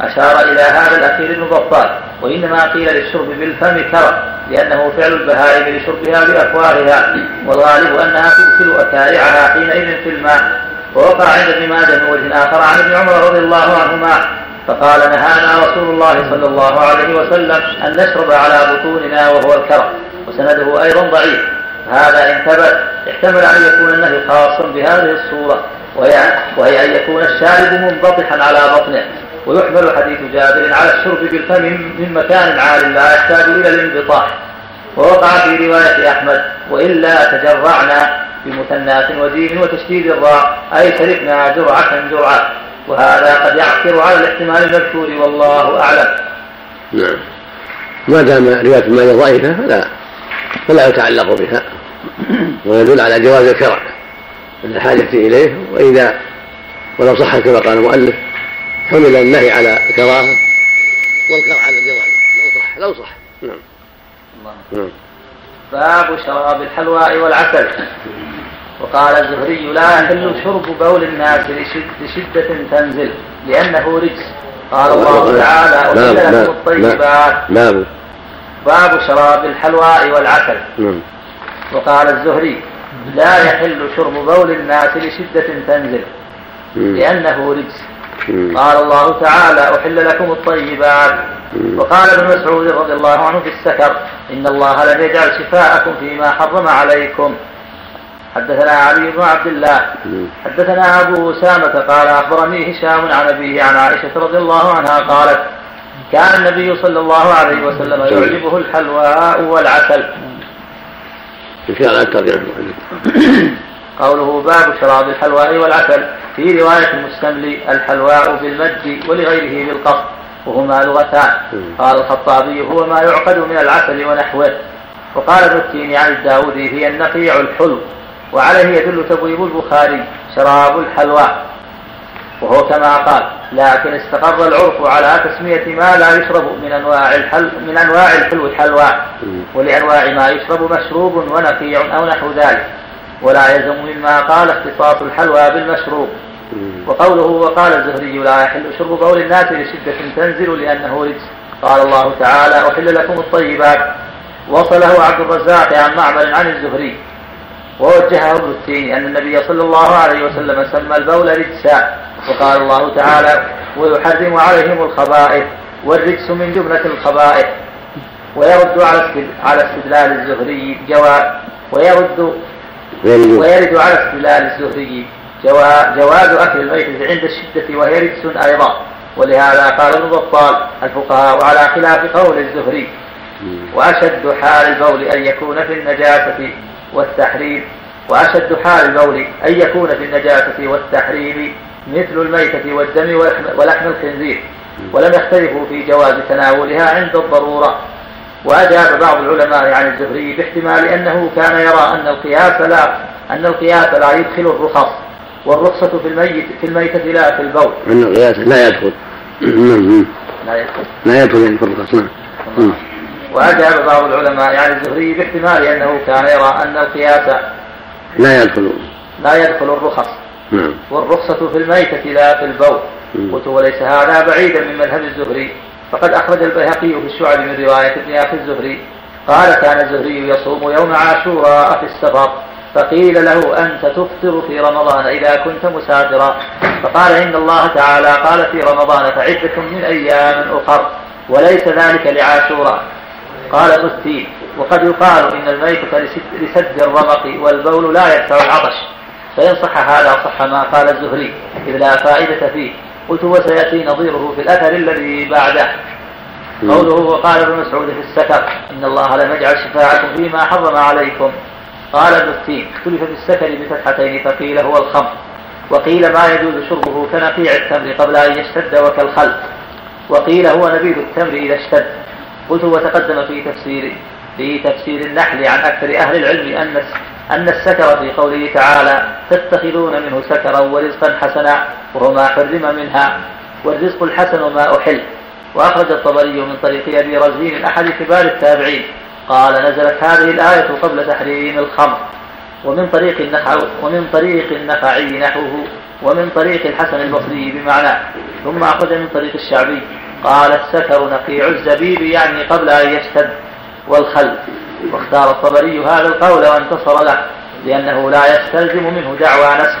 أشار إلى هذا الأخير ابن بطال وإنما قيل للشرب بالفم كرع لأنه فعل البهائم لشربها بأفواهها والغالب أنها ترسل أكارعها حينئذ في الماء. ووقع عند ابن ماجه من وجه آخر عن ابن عمر رضي الله عنهما فقال نهانا رسول الله صلى الله عليه وسلم أن نشرب على بطوننا وهو الكرع وسنده أيضا ضعيف. هذا إن ثبت احتمل أن يكون النهي خاصا بهذه الصورة وهي, وهي أن يكون الشارب منبطحا على بطنه. ويحمل حديث جابر على الشرب بالفم من مكان عال لا يحتاج إلى الانبطاح ووقع في رواية أحمد وإلا تجرعنا بمثنات وجيم وتشديد الراء أي شربنا جرعة جرعة. وهذا قد يعثر على الاحتمال المذكور والله أعلم. نعم. ما دام رواية المال ضعيفة فلا فلا يتعلق بها. ويدل على جواز الكرع الحاجة إليه. وإذا ولو صح كما قال المؤلف حمل النهي على الكراهة والكرع على الجواز. لو صح لو صح. نعم. الله. نعم. باب شراب الحلواء والعسل. وقال الزهري لا يحل شرب بول الناس لشدة تنزل لأنه رجس. قال الله تعالى أحل لكم الطيبات. باب باب شراب الحلواء والعسل. نعم. وقال الزهري لا يحل شرب بول الناس لشدة تنزل لأنه رجس. قال الله تعالى أحل لكم الطيبات. وقال ابن مسعود رضي الله عنه في السكر إن الله لم يجعل شفاءكم فيما حرم عليكم. حدثنا علي بن عبد الله. مم. حدثنا أبو أسامة قال أخبرني هشام عن أبيه عن عائشة رضي الله عنها قالت كان النبي صلى الله عليه وسلم يعجبه الحلواء والعسل. إن شاء الله أكثر قوله باب شراب الحلواء والعسل. في رواية المستملي الحلواء بالمد ولغيره بالقصد وهما لغتان. قال الخطابي هو ما يعقد من العسل ونحوه. وقال ابن عن الداودي هي النقيع الحلو. وعليه يدل تبويب البخاري شراب الحلواء وهو كما قال لكن استقر العرف على تسمية ما لا يشرب من أنواع الحل من أنواع الحلو الحلواء ولأنواع ما يشرب مشروب ونقيع أو نحو ذلك. ولا يلزم مما قال اختصاص الحلوى بالمشروب. وقوله وقال الزهري لا يحل شرب بول الناس لشدة تنزل لأنه رجس. قال الله تعالى أحل لكم الطيبات. وصله عبد الرزاق عن معمر عن الزهري. ووجهه ابن التيمي أن النبي صلى الله عليه وسلم سمى البول رجسا. وقال الله تعالى ويحرم عليهم الخبائث والرجس من جملة الخبائث. ويرد على على استدلال الزهري جواب ويرد ويرد. على استدلال الزهري جواز أكل الميتة عند الشدة وهي رجس أيضا. ولهذا قال ابن بطال الفقهاء على خلاف قول الزهري وأشد حال البول أن يكون في النجاسة والتحريم وأشد حال البول أن يكون في النجاسة والتحريم مثل الميتة والدم ولحم الخنزير ولم يختلفوا في جواز تناولها عند الضرورة وأجاب بعض العلماء عن الزهري باحتمال أنه كان يرى أن القياس لا أن القياس لا يدخل الرخص والرخصة في الميت في الميتة لا في البول. أن القياس لا يدخل. لا يدخل. لا يدخل في الرخص نعم. وأجاب بعض العلماء عن الزهري باحتمال أنه كان يرى أن القياس لا يدخل. لا يدخل الرخص. نعم. والرخصة في الميتة لا في البول. قلت وليس هذا بعيدا من مذهب الزهري. فقد أخرج البيهقي في الشعب من رواية ابن أخي الزهري. قال كان الزهري يصوم يوم عاشوراء في السفر. فقيل له أنت تفطر في رمضان إذا كنت مسافرا. فقال إن الله تعالى قال في رمضان فعدة من أيام أخر. وليس ذلك لعاشوراء. قال ابن وقد يقال إن الميتة لسد الرمق والبول لا يدفع العطش. فإن صح هذا صح ما قال الزهري إذ لا فائدة فيه. قلت وسيأتي نظيره في الأثر الذي بعده. قوله وقال ابن مسعود في السكر إن الله لم يجعل شفاعكم فيما حرم عليكم. قال ابن التين اختلف في السكر بفتحتين فقيل هو الخمر. وقيل ما يجوز شربه كنقيع التمر قبل أن يشتد وكالخل وقيل هو نبيذ التمر إذا اشتد. قلت وتقدم في تفسير في تفسير النحل عن أكثر أهل العلم أن أن السكر في قوله تعالى تتخذون منه سكرا ورزقا حسنا وهو ما حرم منها والرزق الحسن ما أحل. وأخرج الطبري من طريق أبي رزين أحد كبار التابعين. قال نزلت هذه الآية قبل تحريم الخمر. ومن طريق النخع ومن طريق النخعي نحوه ومن طريق الحسن البصري بمعناه. ثم أخرج من طريق الشعبي. قال السكر نقيع الزبيب يعني قبل أن يشتد والخل. واختار الطبري هذا القول وانتصر له لأنه لا يستلزم منه دعوى نسخ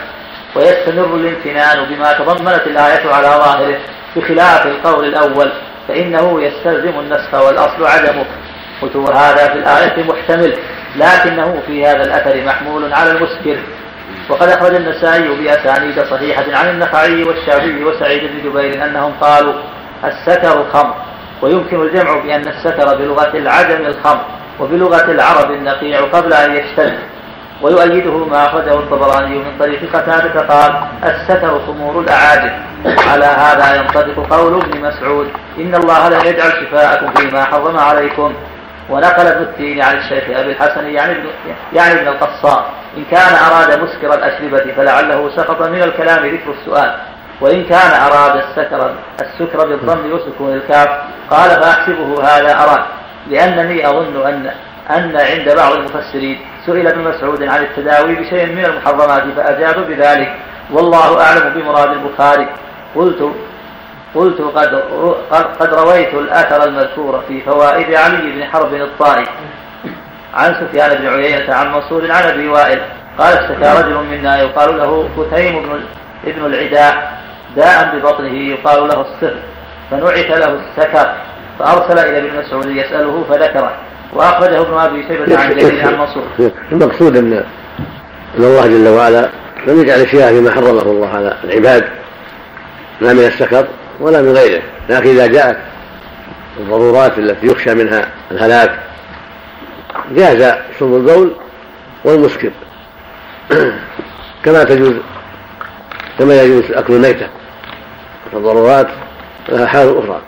ويستمر الامتنان بما تضمنت الآية على ظاهره بخلاف القول الأول فإنه يستلزم النسخ والأصل عدمه. قلت هذا في الآية محتمل لكنه في هذا الأثر محمول على المسكر. وقد أخرج النسائي بأسانيد صحيحة عن النخعي والشعبي وسعيد بن جبير أنهم قالوا السكر خمر. ويمكن الجمع بأن السكر بلغة العجم الخمر وبلغة العرب النقيع قبل أن يشتد. ويؤيده ما أخرجه الطبراني من طريق قتادة قال الستر خمور الأعاجم على هذا ينطبق قول ابن مسعود إن الله لم يجعل شفاءكم فيما حرم عليكم. ونقل ابن التين عن الشيخ أبي الحسن يعني ابن, يعني ابن القصار إن كان أراد مسكر الأشربة فلعله سقط من الكلام ذكر السؤال. وإن كان أراد السكر السكر بالضم وسكون الكاف قال فأحسبه هذا أراد لأنني أظن أن أن عند بعض المفسرين سئل ابن مسعود عن التداوي بشيء من المحرمات فأجاب بذلك. والله أعلم بمراد البخاري. قلت قلت قد قد رويت الأثر المذكور في فوائد علي بن حرب الطائي عن سفيان بن عيينة عن منصور عن أبي وائل. قال اشتكى رجل منا يقال له كتيم بن ابن العداء. داء ببطنه يقال له السر فنعت له السكر فأرسل إلى ابن مسعود يسأله فذكره وأخرجه ابن أبي شيبة عن جرير عن منصور المقصود أن أن الله جل وعلا لم يجعل الشيء فيما حرمه الله على العباد لا من السكر ولا من غيره لكن إذا جاءت الضرورات التي يخشى منها الهلاك جاز شرب البول والمسكر. كما تجوز كما يجوز أكل الميتة. فالضرورات لها حال أخرى.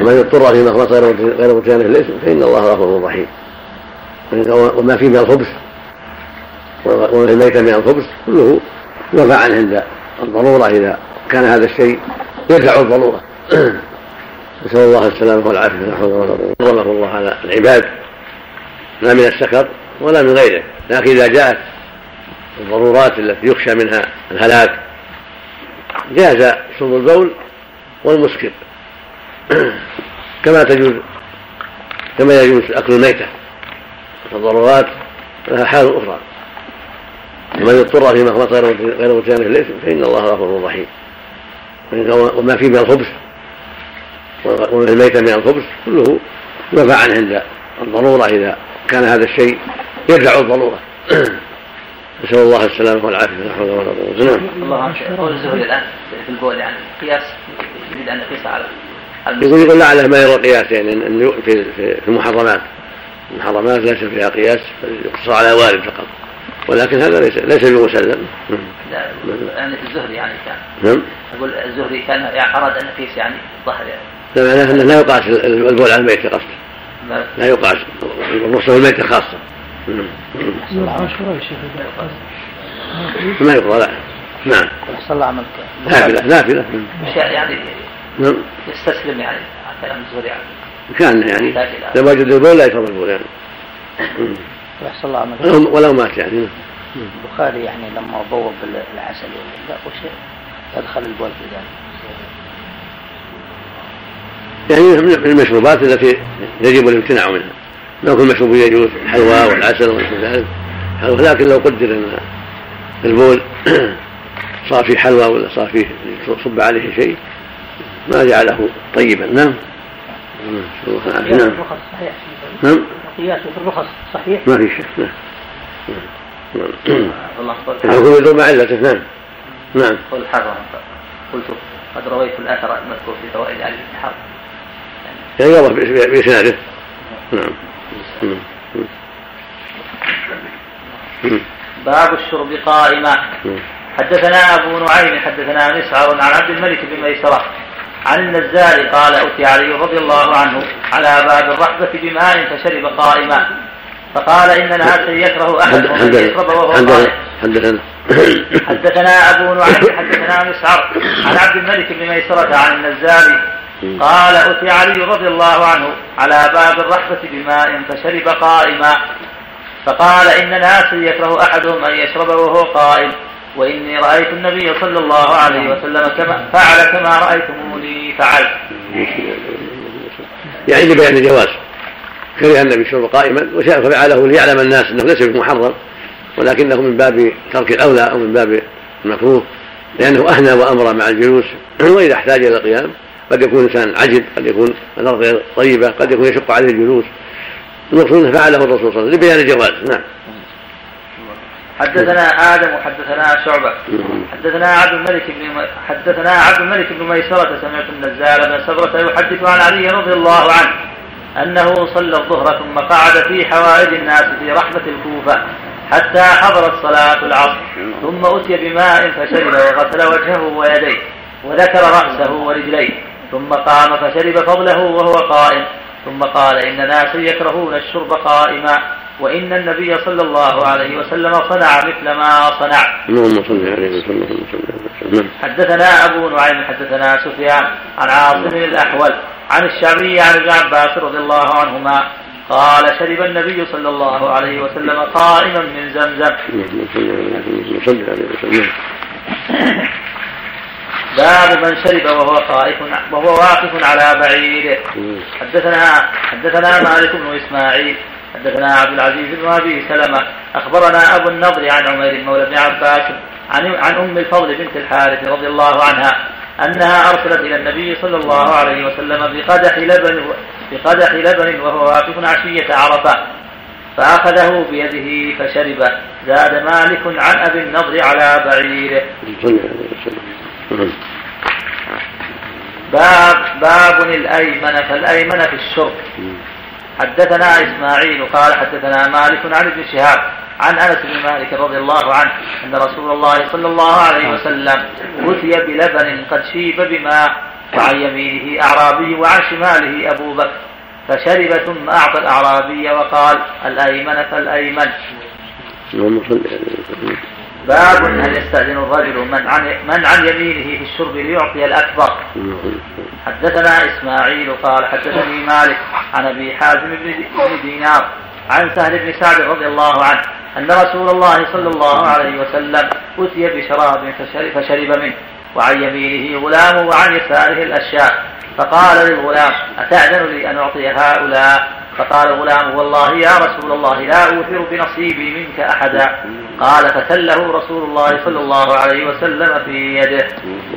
ومن اضطر في مخلص غير متجانف الاسم؟ فإن الله غفور رحيم. وما فيه من الخبث وما في الميتة من الخبث كله يرفع عنه عند الضرورة. إذا كان هذا الشيء يدفع الضرورة. نسأل الله السلامة والعافية. لا حول الله على العباد. لا من السكر ولا من غيره. لكن إذا جاءت الضرورات التي يخشى منها الهلاك جاز شرب البول والمسكر كما تجوز كما يجوز أكل الميتة فالضرورات لها حال أخرى. ومن اضطر في مخلص غير متجانف الإثم فإن الله غفور رحيم. وما فيه من الخبث وما الميتة من الخبث كله يرفع عنه عند الضرورة إذا كان هذا الشيء يدفع الضرورة. نسأل الله السلامة والعافية. لا حول ولا قوة نعم. الله قول الزهري الآن في البول يعني قياس يريد أن يقيس على يقول يقول لعله ما يرى قياس يعني في في المحرمات. المحرمات ليس فيها قياس يقتصر على وارد فقط. ولكن هذا ليس ليس بمسلم. لا يعني الزهري يعني كان. نعم. أقول الزهري كان أراد أن يقيس يعني ظهر يعني. لا معناه انه لا يقاس البول على الميت قصد. لا يقاس. الرخصه الميت خاصة. ما يقرا لا. نعم. صلى الله عملك. نافلة نافلة. يعني نعم. يستسلم يعني كلام الزهري يعني. كان يعني. لو وجد البول لا يشرب البول يعني. يحصل الله عملك. ولو مات يعني. البخاري يعني لما بوب العسل ولا وش يدخل البول في ذلك. يعني من المشروبات التي يجب الامتناع منها. ما كل مشروب يجوز الحلوى والعسل ونحو ذلك لكن لو قدر ان البول صار فيه حلوى ولا صار فيه صب عليه شيء ما جعله طيبا. نعم. نعم. الرخص صحيح. نعم. قياسه في الرخص صحيح؟ ما في شك. نعم. الله يكون يدور مع علته. نعم. نعم. قول حرم. قلت قد رويت الأثر المذكور في فوائد علي بن حرب يعني واضح باسناده نعم. باب الشرب قائما حدثنا أبو نعيم حدثنا مسعر عن عبد الملك بن ميسرة عن النزال قال أتي علي رضي الله عنه على باب الرحبة بماء فشرب قائما فقال إن ناسا يكره أحدهم أن يشرب وهو قائم حدثنا حدثنا أبو نعيم حدثنا مسعر عن عبد الملك بن ميسرة عن النزال قال أتي علي رضي الله عنه على باب الرحبة بماء فشرب قائما. فقال إن ناسا يكره أحدهم أن يشرب وهو قائم وإني رأيت النبي صلى الله عليه وسلم كما فعل كما رأيتموني فعلت يعني لبيان الجواز. كره النبي الشرب قائما وشاء ففعله ليعلم الناس أنه ليس بمحرم ولكنه من باب ترك الأولى أو من باب المكروه لأنه أهنى وأمر مع الجلوس وإذا احتاج إلى القيام. قد يكون انسان عجب قد يكون الأرض غير طيبة قد يكون يشق عليه الجلوس. المقصود فعله الرسول صلى الله عليه وسلم لبيان الجواز. نعم. حدثنا آدم وحدثنا شعبة. حدثنا عبد الملك بن حدثنا عبد الملك بن ميسرة سمعت النزال بن سبره يحدث عن علي رضي الله عنه أنه صلى الظهر ثم قعد في حوائج الناس في رحمة الكوفة حتى حضرت صلاة العصر. ثم أتي بماء فشرب وغسل وجهه ويديه وذكر رأسه ورجليه. ثم قام فشرب فضله وهو قائم. ثم قال إن ناسا يكرهون الشرب قائما وإن النبي صلى الله عليه وسلم صنع مثل ما صنع. اللهم صل عليه وسلم نعم. حدثنا أبو نعيم حدثنا سفيان عن عاصم الأحول عن الشعبي عن ابن عباس رضي الله عنهما قال شرب النبي صلى الله عليه وسلم قائما من زمزم. صل عليه وسلم باب من شرب وهو خائف وهو واقف على بعيره حدثنا حدثنا مالك بن إسماعيل حدثنا عبد العزيز بن أبي سلمة أخبرنا أبو النضر عن عمير مولى بن عباس عن عن أم الفضل بنت الحارث رضي الله عنها أنها أرسلت إلى النبي صلى الله عليه وسلم بقدح لبن بقدح لبن وهو واقف عشية عرفة. فأخذه بيده فشرب. زاد مالك عن أبي النضر على بعيره باب باب الأيمن فالأيمن في الشرب حدثنا إسماعيل قال حدثنا مالك عن ابن شهاب عن أنس بن مالك رضي الله عنه أن رسول الله صلى الله عليه وسلم أتي بلبن قد شيب بماء وعن يمينه اعرابي وعن شماله أبو بكر فشرب ثم أعطى الأعرابي وقال الايمن فالأيمن. باب هل يستأذن الرجل من عن من عن يمينه في الشرب ليعطي الأكبر؟ حدثنا إسماعيل قال حدثني مالك عن أبي حازم بن دينار عن سهل بن سعد رضي الله عنه أن رسول الله صلى الله عليه وسلم أتي بشراب فشرب منه وعن يمينه غلام وعن يساره الأشياء. فقال للغلام أتأذن لي أن أعطي هؤلاء؟ فقال الغلام والله يا رسول الله لا أوثر بنصيبي منك أحدا. قال فتله رسول الله صلى الله عليه وسلم في يده.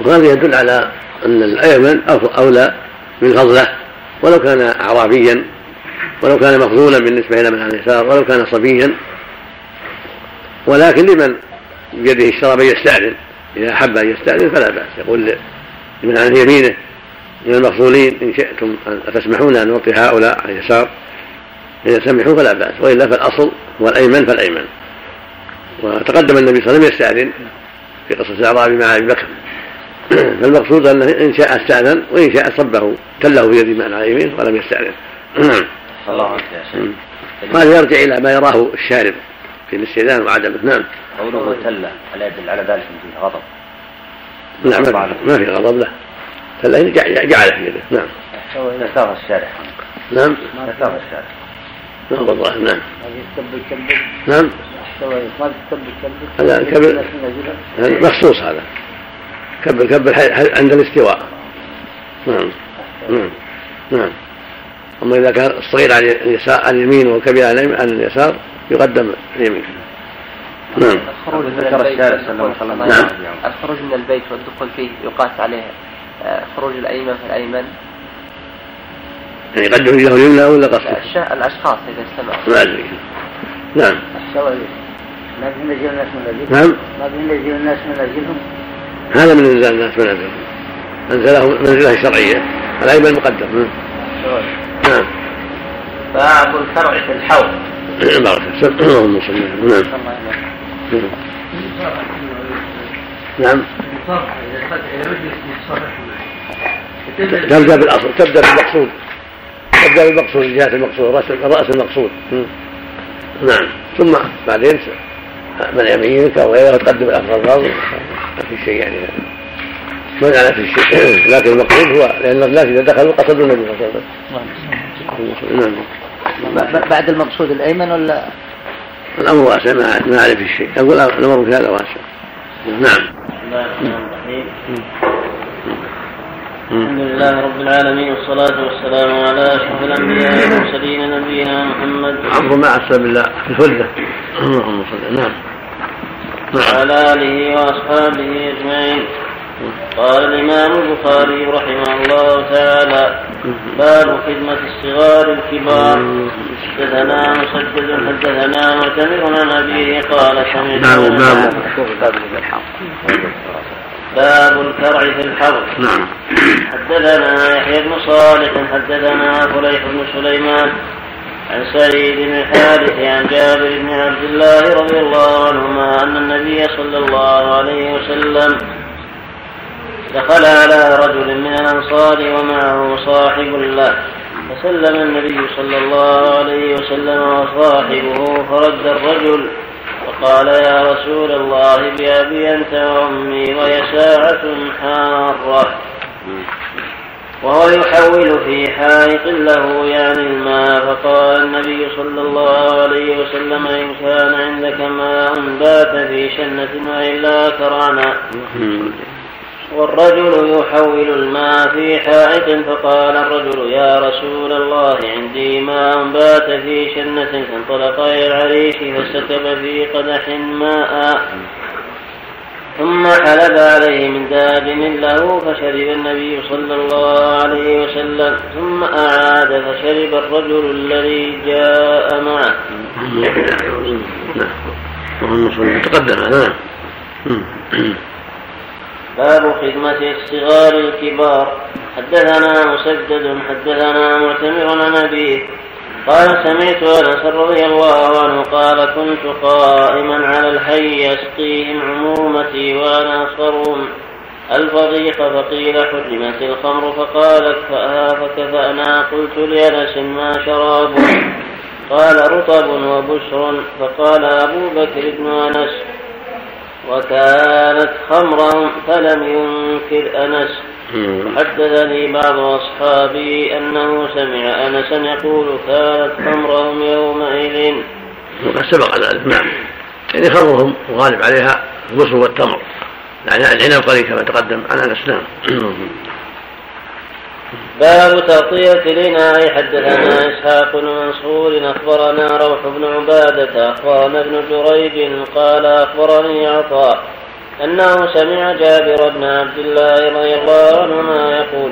وهذا يدل على أن الأيمن أولى بالفضلة ولو كان أعرابيا ولو كان مفضولا بالنسبة إلى من على اليسار ولو كان صبيا. ولكن لمن بيده الشراب يستأذن. إذا أحب أن يستأذن فلا بأس. يقول لمن عن يمينه من المفضولين إن شئتم أن تسمحون أن نعطي هؤلاء على اليسار. إذا سمحوا فلا بأس. وإلا فالأصل هو الأيمن فالأيمن. وتقدم النبي صلى الله عليه وسلم يستأذن في قصة الأعرابي مع أبي بكر. فالمقصود أنه إن شاء استأذن وإن شاء صبه تله بيد من على يمين ولم يستأذن. الله عنك يا شيخ هذا يرجع إلى ما يراه الشارب في الاستئذان وعدمه نعم قوله تله هل يدل على ذلك فيه غضب؟ نعم ما في غضب له. تله جعله في يده. نعم. نثار الشارع. نعم. نثار الشارع. نعم والله نعم. نعم. هذا كبل مخصوص هذا. كبل كبل عند الاستواء. نعم. نعم. نعم. أما إذا كان الصغير عن اليسار عن اليمين والكبير عن اليسار يقدم اليمين. نعم. الخروج من البيت نعم. الخروج من البيت والدخول فيه يقاس عليه. آه، خروج الأيمن فالأيمن. يعني يقدم رجله اليمنى ولا قصد؟ الأشخاص إذا استمعوا ما أدري. نعم. ما الناس منازلهم نعم. ما بين الناس منازلهم هذا من انزال الناس منازلهم انزله منزله شرعيه الايمن مقدم نعم. نعم. باب الفرع في الحوض. بارك اللهم صل نعم. نعم. تبدأ بالأصل. تبدأ بالمقصود. تبدأ بالمقصود. جهة المقصود. راس الراس المقصود. نعم. ثم بعدين من يمينك أو غيره تقدم الافضل ما في شيء يعني. ما على في شيء. لكن المقصود هو لأن الناس إذا دخلوا قصدوا النبي صلى الله عليه وسلم. نعم بعد المقصود الأيمن ولا؟ الأمر واسع ما ما عليه في شيء. أقول الأمر في هذا واسع. نعم. الحمد لله رب العالمين والصلاة والسلام على أشرف الأنبياء والمرسلين نبينا محمد. عفوا ما أحسن بالله. في الهدى اللهم صل نعم. وعلى آله وأصحابه أجمعين. قال الإمام البخاري رحمه الله تعالى باب خدمة الصغار الكبار. حدثنا مسدد حدثنا معتمر عن أبيه قال سمعت باب. باب باب الكرع في الحرب نعم. حدثنا يحيى بن صالح حدثنا فليح بن سليمان عن سعيد بن الحارث عن جابر بن عبد الله رضي الله عنهما أن النبي صلى الله عليه وسلم دخل على رجل من الأنصار ومعه صاحب له. فسلم النبي صلى الله عليه وسلم وصاحبه فرد الرجل وقال يا رسول الله بأبي أنت وأمي وهي ساعة حارة. وهو يحول في حائط له يعني الماء. فقال النبي صلى الله عليه وسلم إن كان عندك ماء بات في شنة وإلا كرعنا والرجل يحول الماء في حائط فقال الرجل يا رسول الله عندي ماء بات في شنة فانطلق إلى العريش فسكب في قدح ماء ثم حلب عليه من دابن له فشرب النبي صلى الله عليه وسلم ثم أعاد فشرب الرجل الذي جاء معه نعم تقدم هذا باب خدمة الصغار الكبار. حدثنا مسدد حدثنا معتمر عن أبيه. قال سمعت أنس رضي الله عنه قال كنت قائما على الحي يسقيهم عمومتي وأنا اصغرهم الفضيق فقيل حرمت الخمر. فقال اكفأها فكفأنا قلت لأنس ما شراب؟ قال رطب وبشر. فقال أبو بكر بن أنس. وكانت خمرا فلم ينكر أنس. حدثني بعض أصحابي أنه سمع أنسا يقول كانت خمرهم يومئذ. وقد سبق ذلك نعم. يعني خمرهم الغالب عليها البصر والتمر. يعني العنب قليل كما تقدم. عن أنس نعم. باب تغطية الإناء حدثنا إسحاق بن منصور أخبرنا روح بن عبادة أخبرنا ابن جريج قال أخبرني عطاء أنه سمع جابر بن عبد الله رضي الله عنهما يقول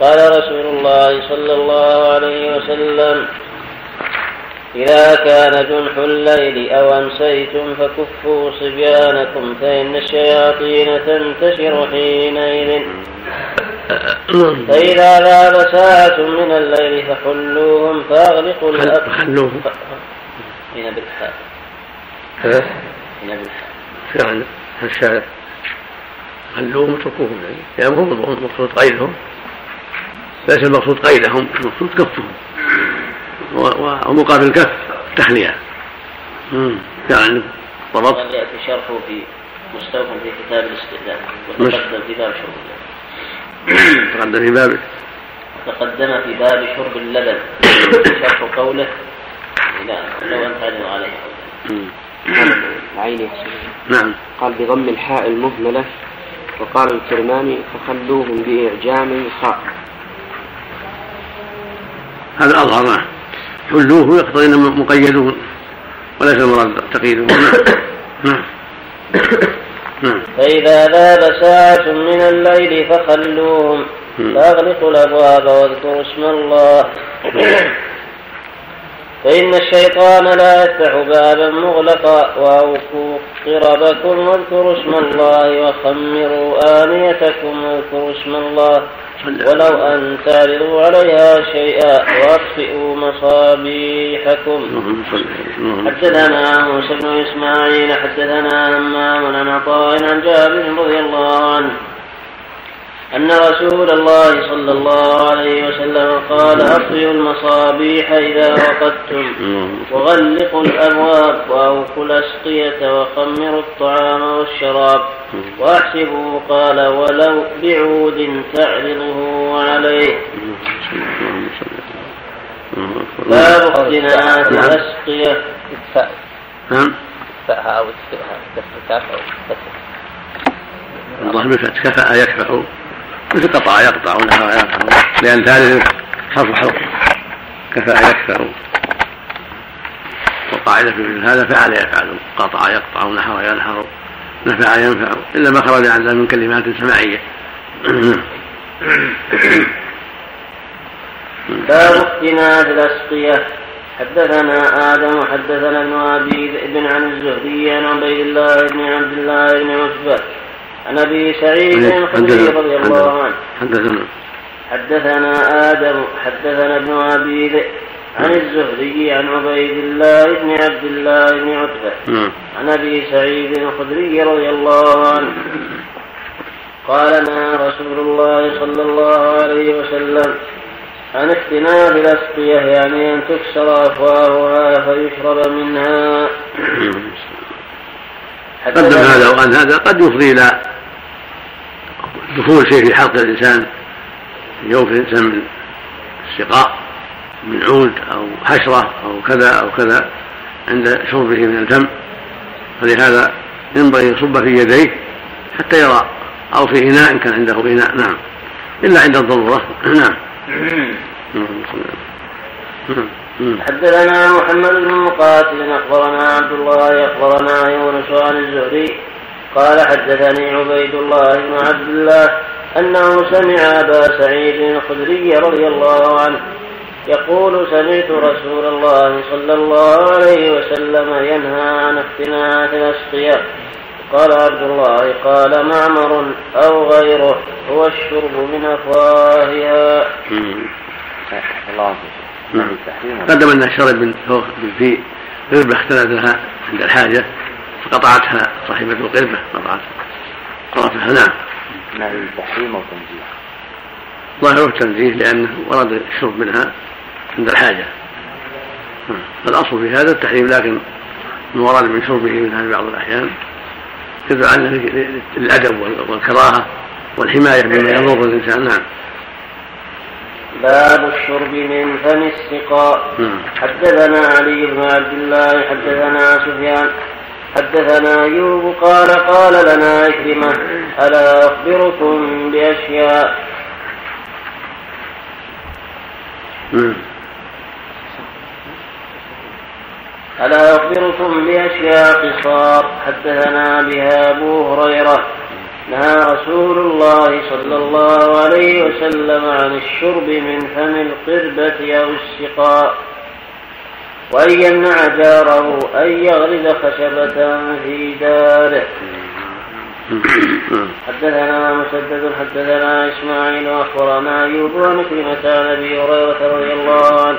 قال رسول الله صلى الله عليه وسلم إذا كان جنح الليل أو أمسيتم فكفوا صبيانكم فإن الشياطين تنتشر حينئذ. فإذا ذهب ساعة من الليل فحلوهم فأغلقوا الأب فخلوهم هنا بالحاء هنا بالحاء فعلا الشارع خلوهم اتركوهم يعني. هم المقصود قيدهم ليس المقصود قيدهم المقصود كفهم. ومقابل الكف تحلية. يعني ضبط. يأتي شرحه في مستوفى في كتاب الاستئذان. وتقدم شرب اللبن تقدم في باب تقدم في باب شرب اللبن. شرح قوله. لا لو أنت عليه. عيني نعم. قال بضم الحاء المهملة. وقال الكرماني فخلوهم بإعجام الخاء. هذا أظهر. نعم حلوة يقتضي أنهم مقيدون. وليس المراد تقييدهم نعم نعم. فإذا ذاب ساعة من الليل فخلوهم فأغلقوا الأبواب واذكروا اسم الله. فإن الشيطان لا يفتح بابا مغلقا وأوفوا قربكم واذكروا اسم الله وخمروا آنيتكم واذكروا اسم الله. ولو أن تعرضوا عليها شيئا وأطفئوا مصابيحكم. حدثنا موسى بن إسماعيل حدثنا همام عن عطاء عن جابر رضي الله عنه أن رسول الله صلى الله عليه وسلم قال أطفئوا المصابيح إذا وقدتم وغلقوا الأبواب وأوفوا الأسقية وخمروا الطعام والشراب وأحسبوا قال ولو بعود تعرضه عليه. باب اقتناء الأسقية. نعم. أو الظاهر كفأ يكفأ مثل قطع يقطع ونحو يقطع لأن ثالث حرف حرف كفى يكفى والقاعدة في مثل هذا فعل يفعل. قطع يقطع ونحو ينحر نفع ينفع. إلا ما خرج عن من كلمات سمعية. باب اقتناء الأسقية حدثنا آدم حدثنا ابن أبي ذئب عن الزهري عن عبيد الله بن عبد الله بن عتبة. عن أبي سعيد الخدري رضي الله عنه. حدثنا. حدثنا آدم حدثنا ابن أبي ذئب عن الزهري عن عبيد الله بن عبد الله بن عتبة نعم. عن أبي سعيد الخدري رضي الله عنه. قال نهى رسول الله صلى الله عليه وسلم عن اختناف الأسقية يعني أن تكسر أفواهها فيشرب منها. قدم هذا وأن هذا قد يفضي إلى دخول شيء في حلق الإنسان في جوف الإنسان من السقاء من عود أو حشرة أو كذا أو كذا عند شربه من الفم فلهذا ينبغي يصب في يديه حتى يرى أو في إناء إن كان عنده إناء. نعم. إلا عند الضرورة. نعم. حدثنا محمد بن مقاتل أخبرنا عبد الله أخبرنا يونس عن الزهري قال حدثني عبيد الله بن عبد الله أنه سمع أبا سعيد الخدري رضي الله عنه يقول سمعت رسول الله صلى الله عليه وسلم ينهى عن اختناث الأسقياء قال عبد الله قال معمر أو غيره هو الشرب من أفواهها. الله. نعم. قدم أنه شرب من في قربة اختلت لها عند الحاجة. فقطعتها صاحبة القربة قطعت طرفها نعم نهي التحريم أو تنزيه ظاهره التنزيه لأنه ورد الشرب منها عند الحاجة. الأصل في هذا التحريم لكن المراد من شربه منها في بعض الأحيان يدل عنه للأدب والكراهة والحماية مما يضر الإنسان. نعم. باب الشرب من فم السقاء. نعم. حدثنا علي بن عبد الله حدثنا سفيان حدثنا أيوب قال قال لنا عكرمة ألا أخبركم بأشياء؟ نعم. ألا أخبركم بأشياء قصار؟ حدثنا بها أبو هريرة نهى رسول الله صلى الله عليه وسلم عن الشرب من فم القربة أو السقاء. وأن يمنع جاره أن يغرز خشبة في داره. حدثنا مسدد حدثنا إسماعيل وأخبرنا ايوب عن كلمة عن أبي هريرة رضي الله عنه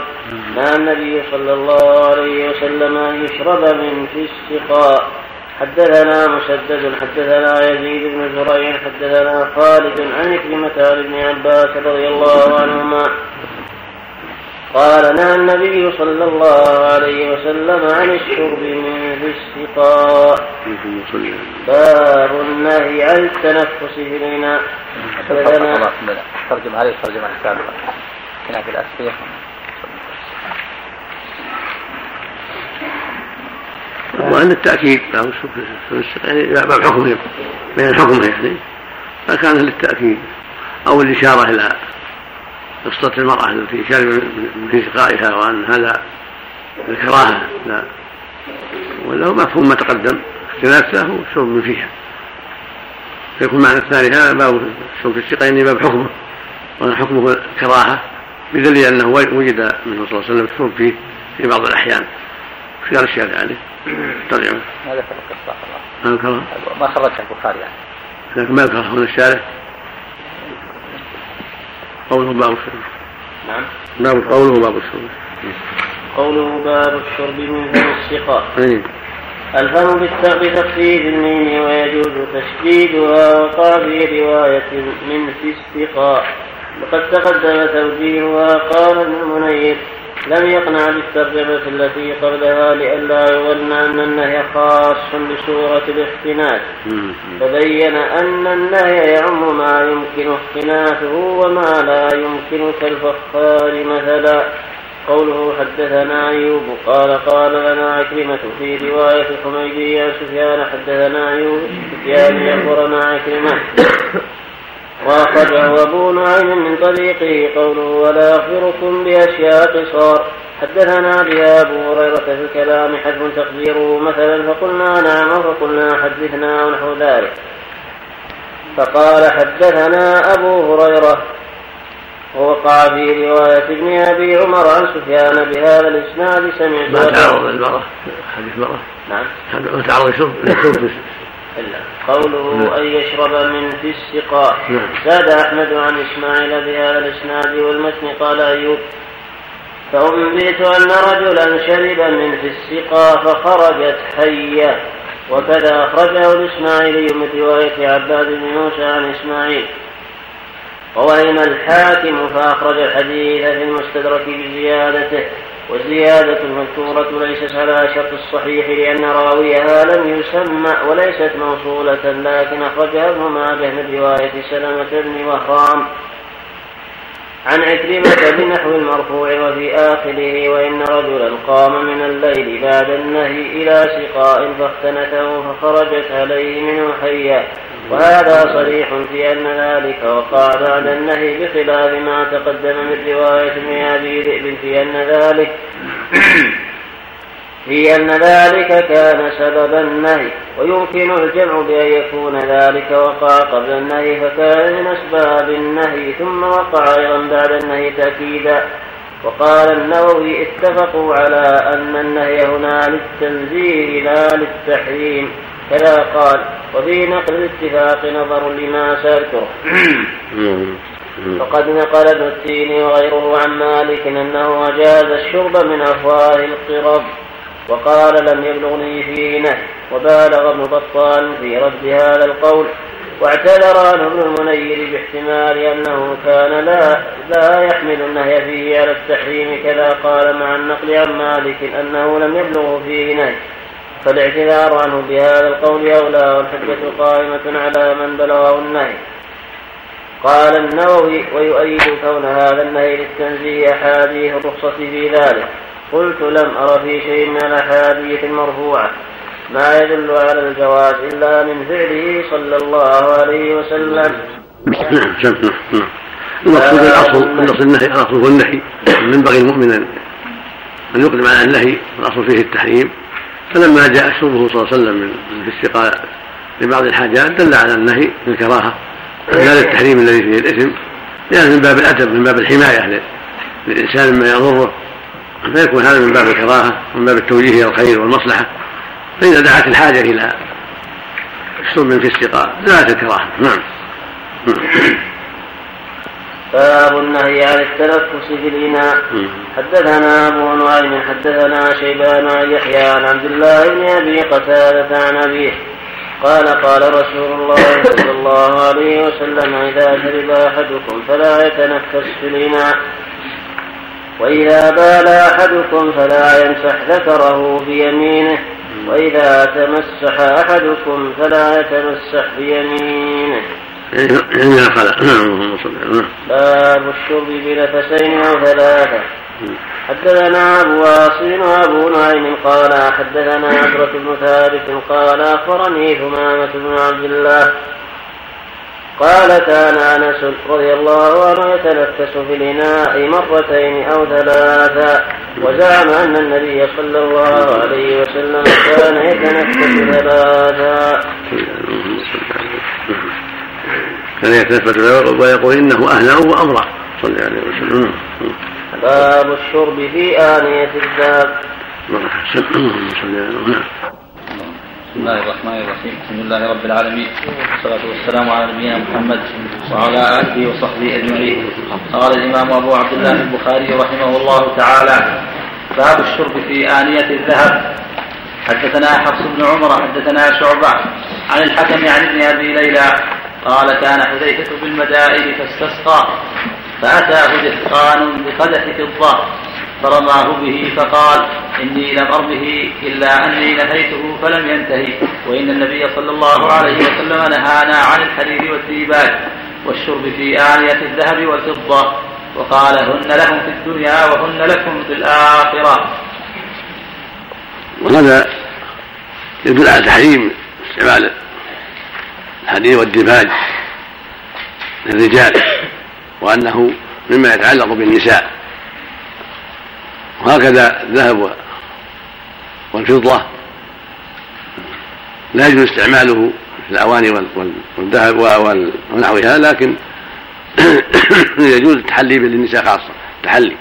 نهى النبي صلى الله عليه وسلم ان يشرب من في السقاء. حدثنا مسدد حدثنا يزيد بن زريع حدثنا خالد عن كلمة عن ابن عباس رضي الله عنهما قال نهى النبي صلى الله عليه وسلم عن الشرب من في السقاء باب النهي عن التنفس في الإناء ترجم عليه ترجم أحكام. هناك الأسقية وأن التأكيد له يعني باب حكمهم بين حكمه يعني فكان للتأكيد أو الإشارة إلى قصة المرأة التي شرب من سقائها وأن هذا الكراهة لا. وله مفهوم ما تقدم اختلاف له شرب من فيها. فيكون معنى الثاني هذا باب شرب السقاء باب حكمه. وأن حكمه كراهة بدليل أنه وجد منه صلى الله عليه وسلم الشرب فيه في بعض الأحيان. في قال الشارع عليه ترجمة هذا في القصة ما الكراهة ما خرجها البخاري يعني. لكن ما الكراهة هنا الشارع قوله باب الشرب. نعم. باب قوله باب الشرب. قوله باب الشرب من فم السقاء. الفم بتخفيف الميم ويجوز تشديدها وقع في رواية من في السقاء وقد تقدم توجيهها قال ابن المنير لم يقنع بالترجمة التي قبلها لئلا يظن أن النهي خاص بسورة الاختناث فبين أن النهي يعم ما يمكن اختناثه وما لا يمكن كالفخار مثلا. قوله حدثنا أيوب قال قال لنا عكرمة في رواية الحميدي عن سفيان حدثنا أيوب سفيان يخبرنا عكرمة. وأخرجه أبو نعيم من طريقه قوله ولا أخبركم بأشياء قصار. حدثنا بها أبو هريرة في الكلام حذف تقديره مثلا فقلنا نعم فقلنا حدثنا ونحو ذلك. فقال حدثنا أبو هريرة ووقع في رواية ابن أبي عمر عن سفيان بهذا الإسناد سمعت. ما تعرض المرأة حديث المرأة. نعم. ما تعرض الشرب إلا قوله أن يشرب من في السقاء نعم. زاد أحمد عن إسماعيل بهذا الإسناد والمتن؟ قال أيوب. فأنبئت أن رجلا شرب من في السقاء فخرجت حية. وكذا أخرجه الإسماعيلي من رواية عباد بن موسى عن إسماعيل. ووهم الحاكم فأخرج الحديث في المستدرك بزيادته. والزيادة المذكورة ليست على شرط الصحيح لأن راويها لم يسمى وليست موصولة لكن أخرجها ابن ماجه من رواية سلمة بن وهرام عن عكرمة بنحو المرفوع وفي آخره وإن رجلا قام من الليل بعد النهي إلى سقاء فاختنته فخرجت عليه منه حية وهذا صريح في أن ذلك وقع بعد النهي بخلاف ما تقدم من رواية ابن أبي ذئب في أن ذلك في أن ذلك كان سبب النهي ويمكن الجمع بأن يكون ذلك وقع قبل النهي فكان من أسباب النهي ثم وقع أيضا بعد النهي تأكيدا. وقال النووي اتفقوا على أن النهي هنا للتنزيه لا للتحريم. كذا قال وفي نقل الاتفاق نظر لما سأذكره. وقد نقل ابن التين وغيره عن مالك أنه أجاز الشرب من أفواه القرب. وقال لم يبلغني فيه نهي وبالغ ابن بطال في رد هذا القول واعتذر عنه ابن المنير باحتمال أنه كان لا لا يحمل النهي فيه على التحريم كذا قال مع النقل عن مالك أنه لم يبلغ فيه نهي فالاعتذار عنه بهذا القول أولى والحجة قائمة على من بلغه النهي. قال النووي ويؤيد كون هذا النهي للتنزيه أحاديث الرخصة في ذلك. قلت لم أر في شيء من الأحاديث المرفوعة. ما يدل على الجواز إلا من فعله صلى الله عليه وسلم. نعم نعم نعم المقصود الأصل الأصل النهي الأصل هو النهي ينبغي المؤمن أن يقدم على النهي الأصل فيه التحريم. فلما جاء شربه صلى الله عليه وسلم من الاستقاء لبعض الحاجات دل على النهي بالكراهة. لا للتحريم الذي فيه الإثم. لأن من باب الأدب من باب الحماية للإنسان مما يضره. فيكون هذا من باب الكراهه ومن باب التوجيه إلى الخير والمصلحة. فإذا دعت الحاجة إلى الشرب في استقاء دعت الكراهه نعم. باب النهي عن التنفس في الإناء. حدثنا أبو نعيم حدثنا شيبان عن يحيى عن عبد الله بن أبي قتادة عن أبيه. قال قال رسول الله صلى الله عليه وسلم إذا شرب أحدكم فلا يتنفس في الإناء. وإذا بال أحدكم فلا يمسح ذكره بيمينه وإذا تمسح أحدكم فلا يتمسح بيمينه. نعم باب الشرب بنفسين أو ثلاثة. حدثنا أبو واصل وأبو نعيم قال حدثنا عبرة بن ثابت قال أخبرني ثمامة بن عبد الله قال كان أنس رضي الله عنه يتنفس في الإناء مرتين أو ثلاثا وزعم أن النبي صلى الله عليه وسلم كان يتنفس ثلاثا كان يتنفس ويقول إنه اهنأ وامرا صلى الله عليه وسلم. باب الشرب في آنية الذهب. نعم بسم الله الرحمن الرحيم الحمد لله رب العالمين والصلاة والسلام على نبينا محمد وعلى آله وصحبه أجمعين قال الإمام أبو عبد الله البخاري رحمه الله تعالى باب الشرب في آنية الذهب حدثنا حفص بن عمر حدثنا شعبة عن الحكم عن ابن أبي ليلى قال كان حذيفة بالمدائن فاستسقى فأتاه دهقان بقدح فضة فرماه به فقال إني لم أرمه إلا أني نهيته فلم ينتهي. وإن النبي صلى الله عليه وسلم نهانا عن الحرير والديباج والشرب في آنية الذهب والفضة. وقال هن لهم في الدنيا وهن لكم في الآخرة. وهذا يدل على تحريم استعمال الحديد والدباج للرجال وأنه مما يتعلق بالنساء. وهكذا الذهب والفضة. لا يجوز استعماله في الأواني والذهب ونحوها لكن يجوز التحلي بالنساء خاصة التحلي.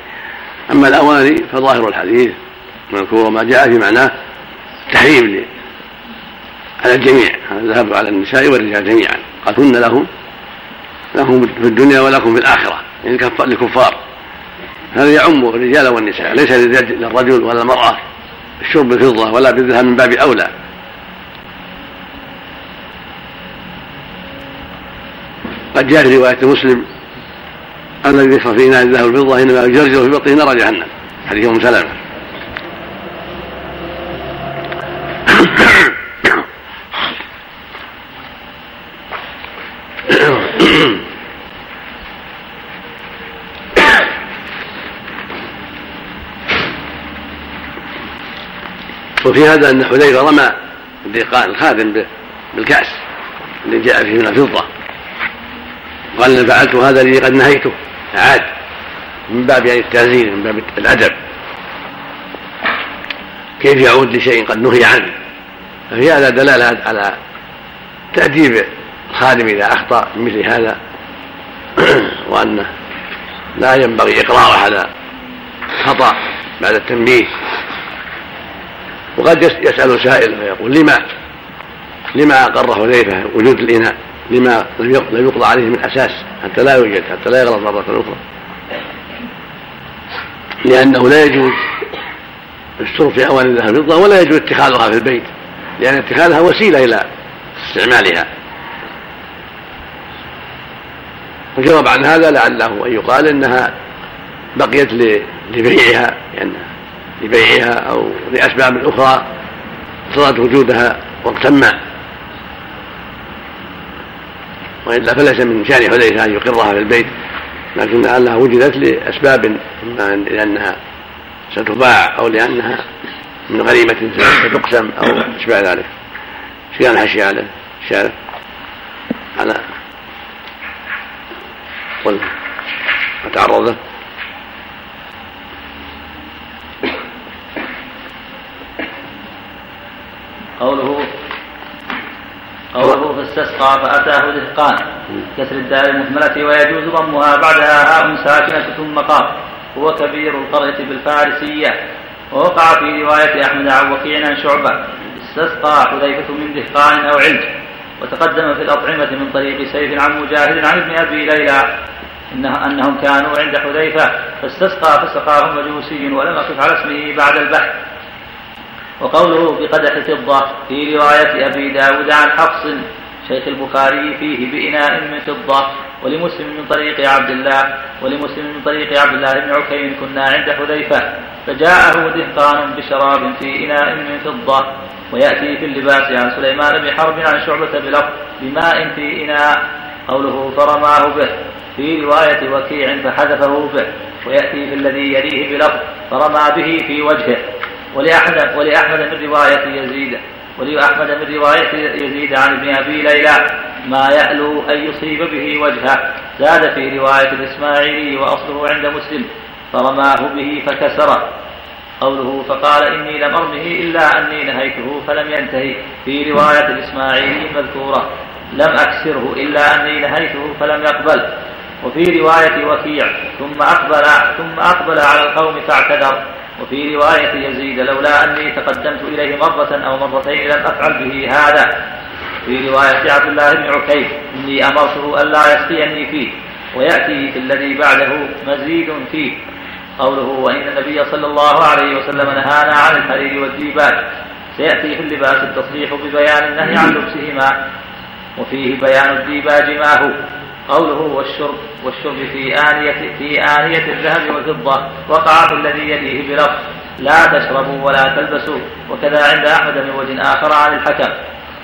أما الأواني فظاهر الحديث مذكور ما جاء في معناه تحريم على الجميع الذهب على النساء والرجال جميعا. قال هن لهم لهم في الدنيا ولكم في الآخرة يعني للكفار هذا يعم الرجال والنساء ليس للرجل ولا المرأة الشرب بالفضة ولا بالذهب من باب أولى. قد جاء في رواية مسلم الذي يشرب في إناء الذهب والفضة إنما يجرجر في بطنه نار جهنم. حديث أم سلمة. وفي هذا أن حذيفة رمى الديقان الخادم بالكأس اللي جاء فيه من الفضة. قال ان فعلت هذا الذي قد نهيته. عاد. من باب يعني التعزير من باب الأدب. كيف يعود لشيء قد نهي عنه؟ ففي هذا دلالة على تأديب الخادم إذا أخطأ بمثل هذا. وأنه لا ينبغي إقرار هذا خطأ بعد التنبيه. وقد يسأل سائل فيقول لما لما أقر حذيفة وجود الإناء؟ لما لم يقضى عليه من أساس حتى لا يوجد حتى لا يغلط مرة أخرى؟ لأنه لا يجوز الشرب في أواني الذهب والفضة ولا يجوز اتخاذها في البيت لأن اتخاذها وسيلة إلى استعمالها. وجواب عن هذا لعله أن يقال إنها بقيت لبيعها لأنها لبيعها أو لأسباب أخرى اقتضت وجودها وقتا ما وإلا فليس من شأن حذيفة أن يقرها في البيت لكن لعلها وجدت لأسباب إما لأنها ستباع أو لأنها من غريمة ستقسم أو أشبه ذلك. كان الحشي على الشارع. على قل وتعرض له قوله قوله فاستسقى فأتاه دهقان. كسر الدال المهملة ويجوز ضمها بعدها هاء ساكنة ثم قاف هو كبير القرية بالفارسية. ووقع في رواية أحمد عن وكيع عن شعبة استسقى حذيفة من دهقان أو علج وتقدم في الأطعمة من طريق سيف عن مجاهد عن ابن أبي ليلى. إنه أنهم كانوا عند حذيفة. فاستسقى فسقاهم مجوسي ولم أقف على اسمه بعد البحث. وقوله بقدح فضة في رواية أبي داود عن حفص شيخ البخاري فيه بإناء من فضة ولمسلم من طريق عبد الله ولمسلم من طريق عبد الله بن عكيم كنا عند حذيفة فجاءه دهقان بشراب في إناء من فضة ويأتي في اللباس عن سليمان بن حرب عن شعبة بلفظ بماء في إناء قوله فرماه به في رواية وكيع فحذفه به ويأتي في الذي يليه بلفظ فرمى به في وجهه. ولأحمد ولأحمد من رواية يزيد ولأحمد من رواية يزيد عن ابن أبي ليلى ما يألو أن يصيب به وجهه. زاد في رواية الإسماعيلي وأصله عند مسلم فرماه به فكسره. قوله فقال إني لم أرمه إلا أني نهيته فلم ينتهي. في رواية الإسماعيلي المذكورة لم أكسره إلا أني نهيته فلم يقبل. وفي رواية وكيع ثم أقبل ثم أقبل على القوم فاعتذر. وفي رواية يزيد لولا أني تقدمت إليه مرة أو مرتين لم أفعل به هذا. في رواية عبد الله بن عكيم إني أمرته ألا يسقيني فيه ويأتي في الذي بعده مزيد فيه. قوله وإن النبي صلى الله عليه وسلم نهانا عن الحرير والديباج سيأتي في اللباس التصريح ببيان النهي عن لبسهما وفيه بيان الديباج ما هو. قوله والشرب والشرب في آنية في آنية الذهب والفضة وقع في الذي يليه بلفظ لا تشربوا ولا تلبسوا. وكذا عند أحمد من وجه آخر عن الحكم.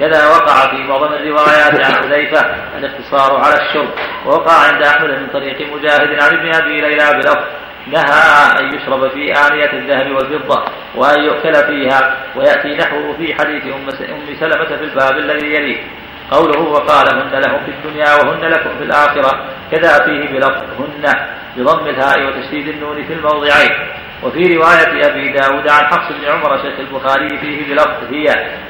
كذا وقع في معظم الروايات عن حذيفة الاقتصار على الشرب. ووقع عند أحمد من طريق مجاهد عن ابن أبي ليلى بلفظ نهى أن يشرب في آنية الذهب والفضة وأن يؤكل فيها. ويأتي نحوه في حديث أم سلمة في الباب الذي يليه. قوله وقال هن لهم في الدنيا وهن لكم في الآخرة. كذا فيه بلفظ هن بضم الهاء وتشديد النون في الموضعين. وفي رواية أبي داود عن حفص بن عمر شيخ البخاري فيه بلفظ هي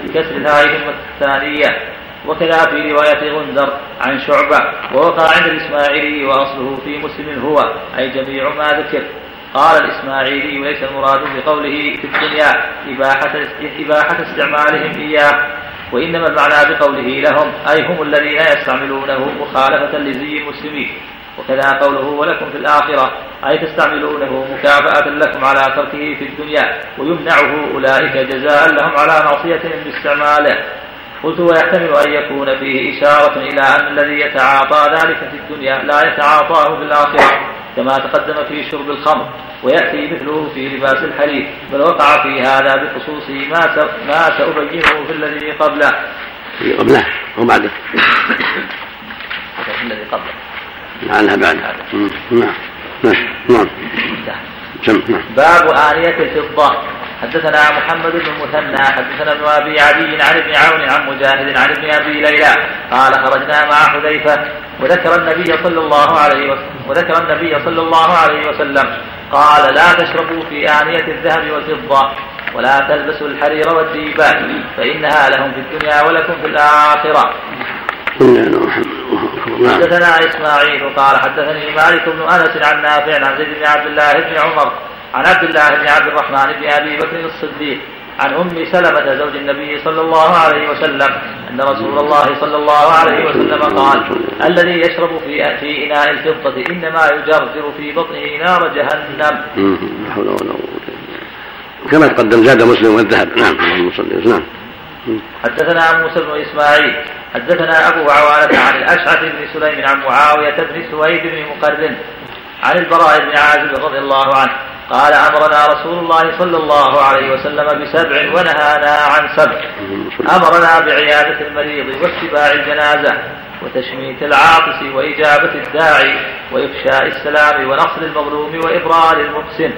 بكسر الهاء الثانية وكذا في رواية غندر عن شعبة ووقع عند الإسماعيلي وأصله في مسلم هو أي جميع ما ذكر. قال الإسماعيلي وليس المراد بقوله في الدنيا إباحة, إباحة استعمالهم إياه. وإنما المعنى بقوله لهم أي هم الذين يستعملونه مخالفة لزي المسلمين وكذا قوله ولكم في الآخرة أي تستعملونه مكافأة لكم على تركه في الدنيا ويمنعه أولئك جزاء لهم على معصيتهم باستعماله قلت ويحتمل أن يكون فيه إشارة إلى أن الذي يتعاطى ذلك في الدنيا لا يتعاطاه في الآخرة كما تقدم في شرب الخمر. ويأتي مثله في لباس الحرير بل وقع في هذا بخصوص ما ما سأبينه في الذي قبله. في قبله وبعده في الذي قبله. لعلها بعد نعم نعم. نعم. باب آنية الفضة. حدثنا محمد بن المثنى حدثنا ابن أبي عدي عن ابن عون عن مجاهد عن ابن أبي ليلى. قال خرجنا مع حذيفة وذكر النبي صلى الله عليه وسلم وذكر النبي صلى الله عليه وسلم. قال لا تشربوا في آنية الذهب والفضة ولا تلبسوا الحرير والديباج فإنها لهم في الدنيا ولكم في الآخرة. حدثنا إسماعيل قال حدثني مالك بن أنس عن نافع عن زيد بن عبد الله بن عمر عن عبد الله بن عبد الرحمن بن أبي بكر الصديق عن أم سلمة زوج النبي صلى الله عليه وسلم أن رسول الله صلى الله عليه وسلم قال الذي يشرب في في إناء الفضة إنما يجرجر في بطنه نار جهنم. حول ولا قوة كما تقدم زاد مسلم والذهب. نعم اللهم صل نعم. حدثنا موسى بن إسماعيل حدثنا أبو عوانة عن الأشعث بن سليم عن معاوية بن سويد بن مقرن عن البراء بن عازب رضي الله عنه. قال أمرنا رسول الله صلى الله عليه وسلم بسبع ونهانا عن سبع. أمرنا بعيادة المريض واتباع الجنازة وتشميت العاطس وإجابة الداعي وإفشاء السلام ونصر المظلوم وإبرار المحسن.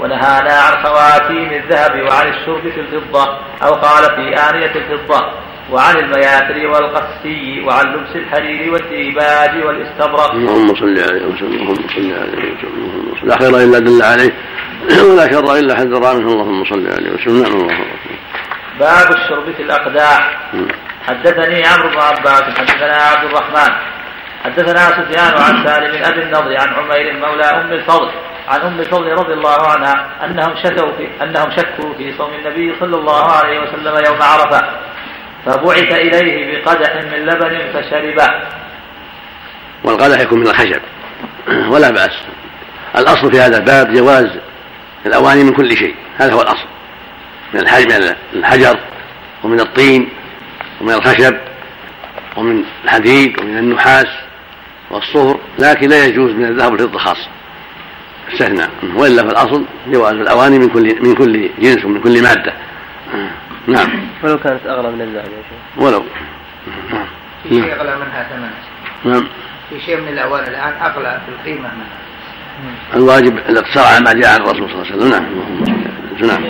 ونهانا عن خواتيم الذهب وعن الشرب في الفضة أو قال في آنية الفضة. وعن المياثر والقسي وعن لبس الحرير والديباج والاستبرق. اللهم صل عليه وسلم اللهم صل عليه وسلم لا خير إلا دل عليه ولا شر إلا حذر عنه اللهم صل عليه وسلم. نعم الله باب الشرب في الاقداح حدثني عمرو بن عباس حدثنا عبد الرحمن حدثنا سفيان عن سالم أبي النضر عن عمير مولى أم الفضل عن أم الفضل رضي الله عنها أنهم شكوا في أنهم شكوا في صوم النبي صلى الله عليه وسلم يوم عرفة. فبعث إليه بقدح من لبن فشربه. والقدح يكون من الخشب ولا بأس. الأصل في هذا الباب جواز الأواني من كل شيء. هذا هو الأصل. من الحجر ومن الطين ومن الخشب ومن الحديد ومن النحاس والصهر لكن لا يجوز من الذهب والفضة خاصة. استثنى وإلا في الاصل جواز الأواني من كل من كل جنس ومن كل مادة. نعم. ولو كانت أغلى من الذهب يا شيخ. ولو. نعم في شيء أغلى منها ثمن. نعم. في شيء من الاواني الآن أغلى في القيمة منها. الواجب الاقتصار على ما جاء عن الرسول صلى الله عليه وسلم. نعم. نعم.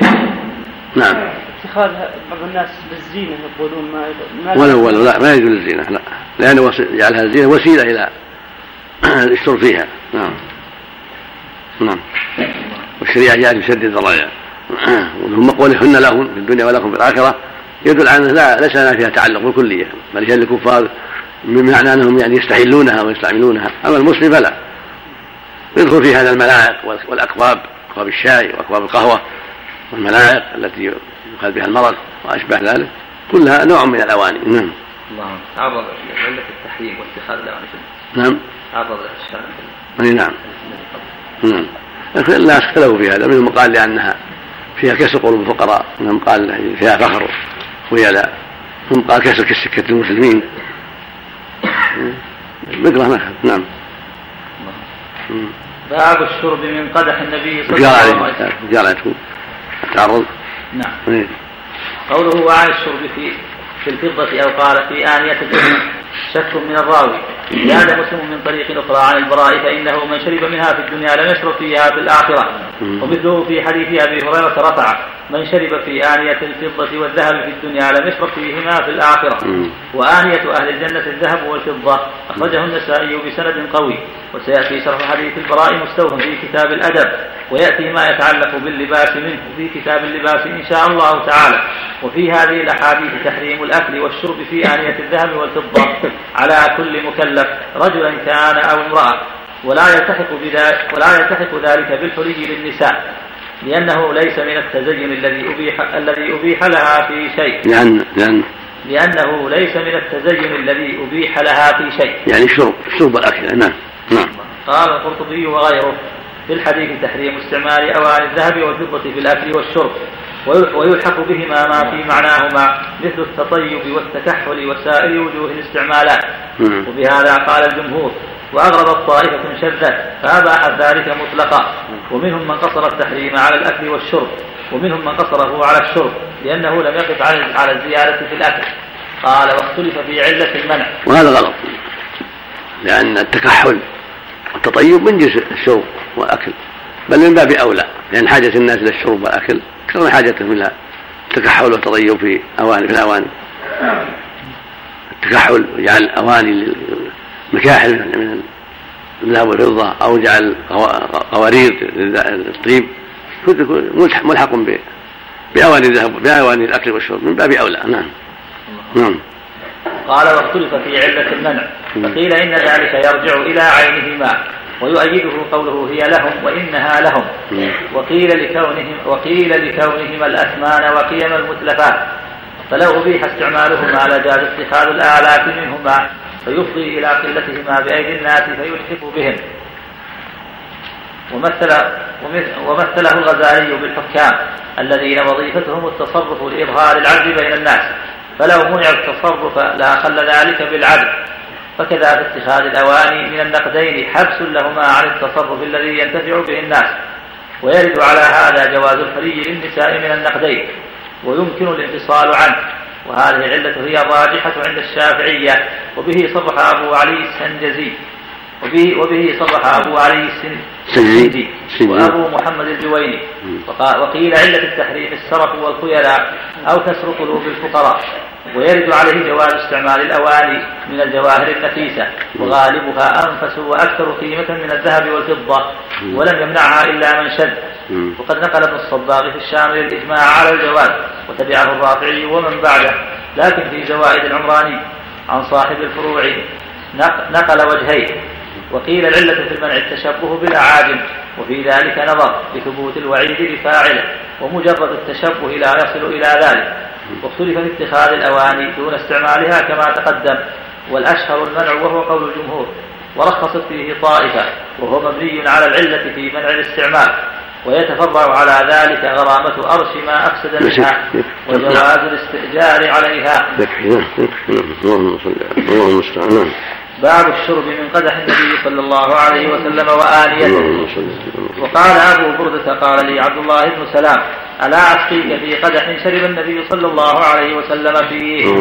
نعم. اتخاذ بعض الناس للزينه يقولون ما ما ولو ولو لا ما يجوز الزينة لا. لأنه جعلها الزينة وسيلة إلى الشرب فيها. نعم. نعم. والشريعة جاءت بسد الذرائع ثم قولهن لهم في الدنيا ولكم في الآخرة. يدل على لا ليس لنا فيها تعلق بالكلية. بل هي للكفار بمعنى أنهم يعني يستحلونها ويستعملونها. أما المسلم فلا. يدخل في هذا الملاعق والأكواب أكواب الشاي وأكواب القهوة والملاعق التي يؤخذ بها المرض وأشبه ذلك. كلها نوع من الأواني. نعم. الله. تعرض التحريم واتخاذ الأواني نعم. تعرض الشرع. أي نعم. نعم. الناس أختلفوا في هذا. منهم قال لأنها فيها كسر قلوب الفقراء منهم قال فيها فخر ويلا منهم قال كسر كسكة المسلمين بقرة نعم نعم باب الشرب من قدح النبي صلى الله عليه وسلم تعرض نعم قوله وعن الشرب في في الفضة أو قال في آنية الفضة شك من الراوي. زاد مسلم من طريق أخرى عن البراء فإنه من شرب منها في الدنيا لم يشرب فيها في الآخرة. ومثله في حديث أبي هريرة رفع. من شرب في آنية الفضة والذهب في الدنيا لم يشرب فيهما في الآخرة. وآنية أهل الجنة الذهب والفضة. أخرجه النسائي بسند قوي. وسيأتي شرح حديث البراء مستوفى في كتاب الأدب. ويأتي ما يتعلق باللباس منه. في كتاب اللباس إن شاء الله تعالى. وفي هذه الأحاديث تحريم الأكل والشرب في آنية الذهب والفضة. على كل مكلف رجلا كان أو امرأة. ولا يلتحق بذلك ولا يلتحق ذلك بالحلي للنساء. لأنه ليس من التزين الذي أبيح الذي أبيح لها في شيء. لأن لأن لأنه ليس من التزين الذي أبيح لها في شيء. يعني الشرب الشرب والأكل نعم. نعم. قال القرطبي وغيره في الحديث تحريم استعمال أواني الذهب والفضة في الأكل والشرب. ويلحق بهما ما في معناهما مثل التطيب والتكحل وسائر وجوه الاستعمالات. وبهذا قال الجمهور. وأغربت طائفة شذت فأباح ذلك مطلقا. ومنهم من قصر التحريم على الأكل والشرب ومنهم من قصره على الشرب لأنه لم يقف على الزيادة في الأكل. قال واختلف في علة المنع. وهذا غلط لأن التكحل والتطيب من جنس الشرب والأكل بل من باب أولى لأن حاجة الناس إلى الشرب والأكل أكثر من حاجتهم إلى التكحل والتطيب في أواني في الأواني التكحل وجعل أواني مكاحل من الذهب والفضة أو جعل قوارير للطيب. ملحق بأواني الذهب بأواني الأكل والشرب من باب أولى. نعم. نعم. قال واختلف في علة المنع. فقيل إن ذلك يرجع إلى عينهما ويؤيده قوله هي لهم وإنها لهم. وقيل لكونهم وقيل لكونهما الأثمان وقيم المتلفات. فلو أبيح استعمالهما لجاز اتخاذ الآلات منهما فيفضي إلى قلتهما بأيدي الناس فيلحق بهم. ومثل ومثله الغزالي بالحكام الذين وظيفتهم التصرف لإظهار العدل بين الناس. فلو منع التصرف لأخل ذلك بالعدل. فكذا في اتخاذ الأواني من النقدين حبس لهما عن التصرف الذي ينتفع به الناس. ويرد على هذا جواز الحري للنساء من النقدين. ويمكن الانفصال عنه. وهذه العلة هي الراجحة عند الشافعية وبه صرح أبو علي السنجزي وبه وبه صرح أبو علي السنجزي وأبو محمد الجويني. وقيل علة التحريم السرف والخيلاء أو كسر قلوب الفقراء. ويرد عليه جواز استعمال الأواني من الجواهر النفيسة. وغالبها أنفس وأكثر قيمة من الذهب والفضة. ولم يمنعها إلا من شد. وقد نقل ابن الصباغ في الشام الإجماع على الجواز وتبعه الرافعي ومن بعده لكن في زوائد العمراني عن صاحب الفروع نقل وجهين وقيل العلة في المنع التشبه بالأعاجم وفي ذلك نظر لثبوت الوعيد لفاعله ومجرد التشبه لا يصل إلى ذلك. واختلف في اتخاذ الأواني دون استعمالها كما تقدم والأشهر المنع وهو قول الجمهور ورخصت فيه طائفة وهو مبني على العلة في منع الاستعمال. ويتفرع على ذلك غرامة أرش ما أفسد منها وجواز الاستئجار عليها. اللهم صل اللهم باب الشرب من قدح النبي صلى الله عليه وسلم وآليته. وقال أبو بردة قال لي عبد الله بن سلام ألا أسقيك في قدح شرب النبي صلى الله عليه وسلم فيه؟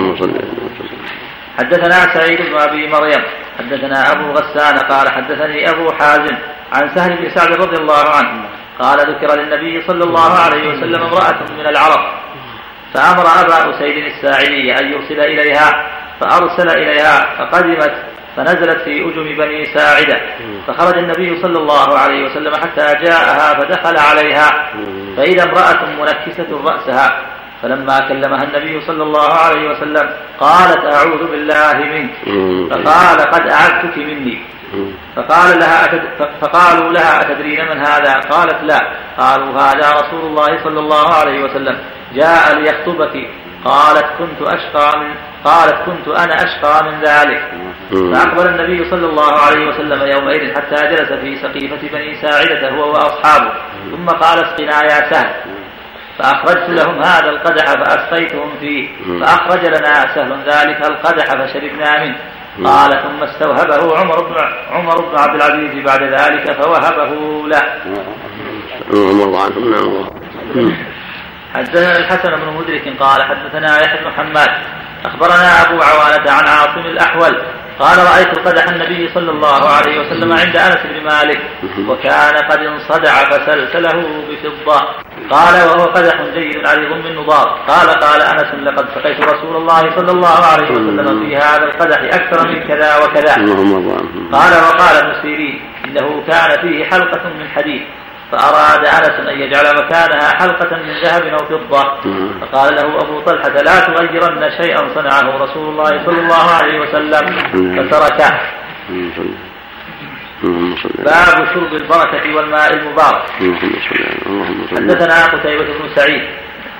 حدثنا سعيد بن أبي مريم حدثنا أبو غسان قال حدثني أبو حازم عن سهل بن سعد رضي الله عنه. قال ذكر للنبي صلى الله عليه وسلم امرأة من العرب. فأمر أبا أسيد الساعدي أن يرسل إليها فأرسل إليها فقدمت فنزلت في أجم بني ساعدة. فخرج النبي صلى الله عليه وسلم حتى جاءها فدخل عليها. فإذا امرأة منكسة رأسها. فلما كلمها النبي صلى الله عليه وسلم قالت أعوذ بالله منك. فقال قد أعدتك مني. فقال لها أتد... فقالوا لها أتدرين من هذا؟ قالت لا. قالوا هذا رسول الله صلى الله عليه وسلم. جاء ليخطبك. قالت كنت أشقى من قالت كنت أنا أشقى من ذلك. فأقبل النبي صلى الله عليه وسلم يومئذ حتى جلس في سقيفة بني ساعدة هو وأصحابه. ثم قال اسقنا يا سهل. فأخرجت لهم هذا القدح فأسقيتهم فيه. فأخرج لنا سهل ذلك القدح فشربنا منه. قال ثم استوهبه عمر بن عمر بن عبد العزيز بعد ذلك فوهبه له. رضي الله عنه حدثنا الحسن بن مدرك قال حدثنا يحيى بن حماد أخبرنا أبو عوانة عن عاصم الأحول قال رأيت قدح النبي صلى الله عليه وسلم عند أنس بن مالك وكان قد انصدع فسلسله بفضة. قال وهو قدح جيد عريض من نضار قال قال أنس لقد سقيت رسول الله صلى الله عليه وسلم في هذا القدح أكثر من كذا وكذا. قال وقال ابن سيرين إنه كان فيه حلقة من حديد فأراد أنس أن يجعل مكانها حلقة من ذهب أو فضة. فقال له أبو طلحة لا تغيرن شيئا صنعه رسول الله صلى الله عليه وسلم. فتركه. باب شرب البركة والماء المبارك. حدثنا قتيبة بن سعيد.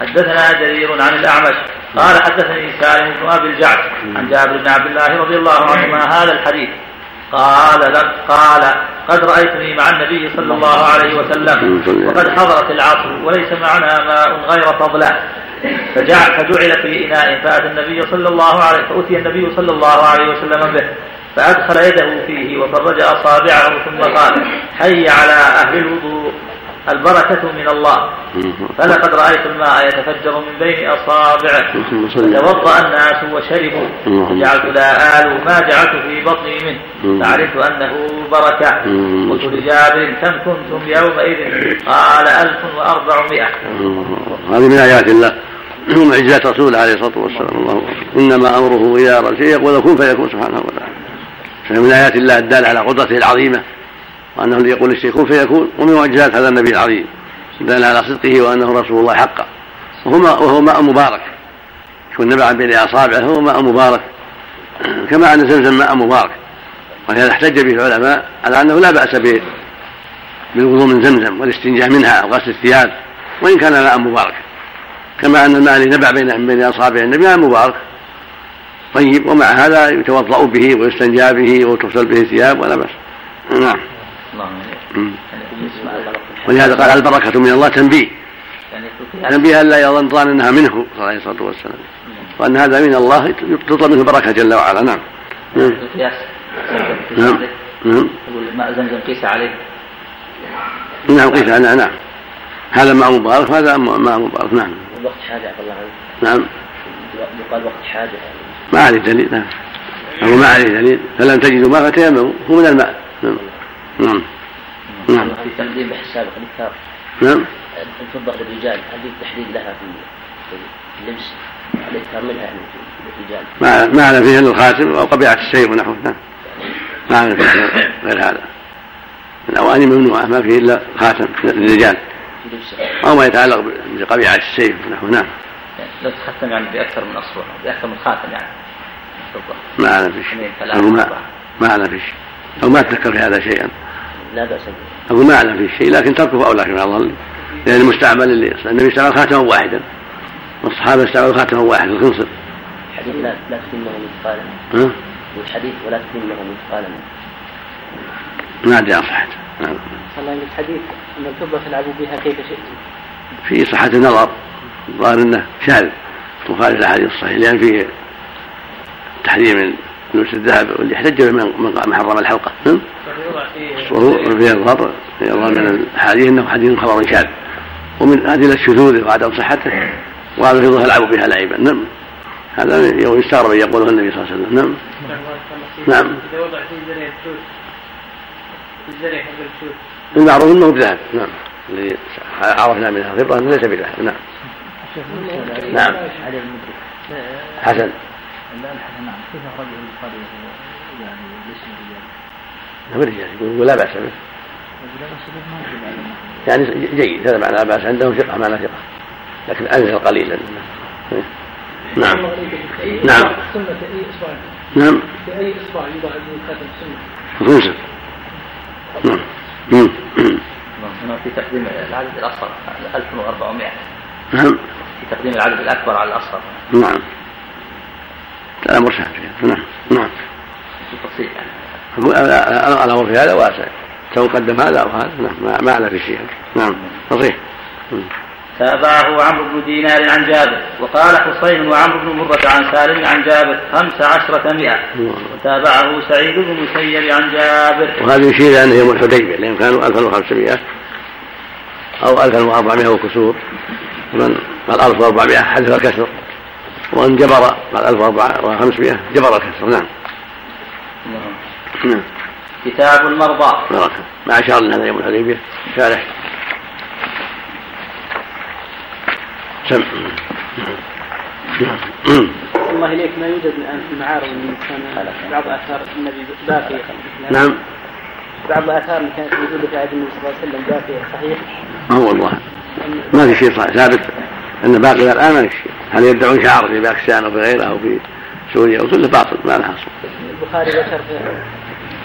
حدثنا جرير عن الأعمش. قال حدثني سالم بن أبي الجعد. عن جابر بن عبد الله رضي الله عنهما هذا الحديث. قال لم قال قد رأيتني مع النبي صلى الله عليه وسلم وقد حضرت العصر وليس معنا ماء غير فضلة. فجعل فجعل في إناء فأتى النبي صلى الله عليه فأتي النبي صلى الله عليه وسلم به فأدخل يده فيه وفرج أصابعه ثم قال حي على أهل الوضوء. البركة من الله. فلقد رأيت الماء يتفجر من بين أصابعه. فتوضأ الناس وشربوا. جعلت لا آل ما جعلت في بطني منه. فعرفت أنه بركة. قلت لجابر كم كنتم يومئذ؟ قال ألف وأربعمائة. هذه من آيات الله. ومعجزات رسوله عليه الصلاة والسلام. الله إنما أمره إذا أراد شيء يقول كن فيكون سبحانه وتعالى. من آيات الله الدالة على قدرته العظيمة. وأنه الذي يقول كن فيكون ومن معجزات هذا النبي العظيم. دل على صدقه وأنه رسول الله حقا. وهو ماء, مبارك. يكون نبع بين أصابعه هو ماء مبارك. كما أن زمزم ماء مبارك. ولهذا احتج به العلماء على أنه لا بأس به بالوضوء من زمزم والاستنجاء منها أو غسل الثياب وإن كان ماء مبارك. كما أن الماء الذي نبع بين بين اصابع النبي ماء مبارك. طيب ومع هذا يتوضأ به ويستنجى به وتغسل به الثياب ولا بأس. نعم. ولهذا قال البركه من الله تنبيه؟ تنبيه الا يظن ظان انها منه عليه الصلاة والسلام. وأن هذا من الله تطلب منه البركه جل وعلا نعم. نعم. نعم. يقول ماء زمزم قيس عليه. نعم قيس نعم نعم. هذا ماء مبارك وهذا ماء مبارك نعم. وقت حاجة الله نعم. يقال وقت حاجة ما عليه دليل نعم. أو ما عليه دليل. فلم تجدوا ماء فتيمموا هو من الماء. نعم. نعم. نعم. في تقديم بحساب الإكثار نعم. الفضة للرجال. هل في تحديد لها في اللبس. الإكثار منها يعني في الرجال. ما ما على فيه إلا الخاتم أو قبيعة السيف ونحوه. نعم. ما على فيه غير هذا. الاواني ممنوعه ما فيه إلا خاتم للرجال. أو ما يتعلق بقبيعة السيف ونحوه. نعم. لو تختم يعني بأكثر من أصبع بأكثر من خاتم يعني. ما على فيه. ما على فيه. أو ما اتذكر في هذا شيئا. لا بأس به. أقول ما أعلم فيه شيء لكن تركه اولى كما اظن لأن المستعمل اللي النبي استعمل خاتما واحدا. والصحابة استعملوا خاتما واحد الخنصر. الحديث لا لا تتمه مثقالا. ها؟ والحديث ولا تتمه مثقالا. ما أدري عن صحته. نعم. الله الحديث أن الفضة تلعبوا بها كيف شئتم في صحة النظر الظاهر إنه شاذ. مخالف الأحاديث الصحيحة لأن فيه تحريم لبس الذهب واللي يحتج من حرم الحلقة. نعم. وهو في الظاهر في الظاهر من الاحاديث إنه حديث خبر شاذ. ومن ادله شذوذه وعدم صحته وهذا في ظهر يلعب بها لعبا نعم. هذا يستغرب أن يقوله النبي صلى الله عليه وسلم. نعم. نعم. إذا وضع في الزرع الشوك الزرع حق الشوك المعروف إنه بذهب. نعم. الذي عرفنا منها انه ليس بذهب. نعم. نعم. حسن. نعم. كيف أخرجه البخاري يعني باسم الرجال؟ هو الرجال يقول لا بأس به. لا بأس به يعني جيد هذا معنى لا بأس عندهم ثقة معنى ثقة. لكن أنزل قليلا. نعم. نعم. نعم. في أي إصبع يوضع خاتم السنة نعم. هنا في تقديم العدد الأصغر 1400 نعم. في تقديم العدد الأكبر على الأصغر. نعم. مرشد فيها نعم. نعم. يعني الامر في هذا واسع سواء قدم هذا أو هذا. نعم. ما- اعلى في شيء. نعم. مم. تابعه عمرو بن دينار عن جابر وقال حسين وعمرو بن مرة عن سالم عن جابر خمس عشرة مئة. وتابعه سعيد بن المسيب عن جابر. وهذا يشير إلى انه يوم الحديبية لأن كانوا 1500 أو 1400 وكسور. من قال 1400 حذف الكسر. وان جبر قال 1500 جبر الكسر نعم. نعم. كتاب المرضى. ما اشار لنا هذا يوم الحديبية. شارح. سم. نعم. الله إليك. ما يوجد الآن في المعارض من كان بعض آثار النبي باقية نعم. بعض آثار اللي كانت موجودة في عهد النبي صلى الله عليه وسلم باقية صحيح؟ ما هو والله. ما في شيء صحيح. ثابت. إن باقي الآن ما في شيء. هل يدعون شعار في باكستان أو في غيرها أو في سوريا وكله باطل ما له أصل. البخاري ذكر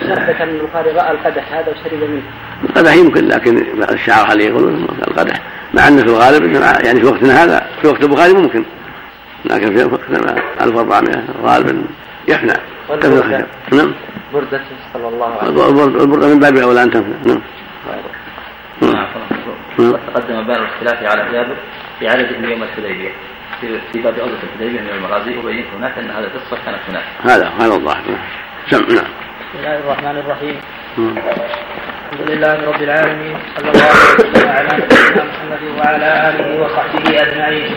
ذكر أن البخاري رأى القدح هذا وشرب منه. القدح يمكن لكن الشعار هل يقولون القدح؟ مع انه في الغالب يعني في وقتنا هذا في وقت البخاري ممكن. لكن في وقتنا 1400 غالبا يفنى. والبردة؟ تفنى نعم. بردة صلى الله عليه وسلم. البر- البردة من باب اولى ان تفنى نعم نعم. تقدم بيان الاختلاف على جابر في عدده يوم الحديبية. في باب غزوة الحديبية من المغازي وبينت هناك أن هذه القصة كانت هناك. هذا هذا الظاهر. نعم. نعم. بسم الله الرحمن الرحيم. الحمد لله رب العالمين صلى الله وسلم على نبينا محمد وعلى آله وصحبه أجمعين.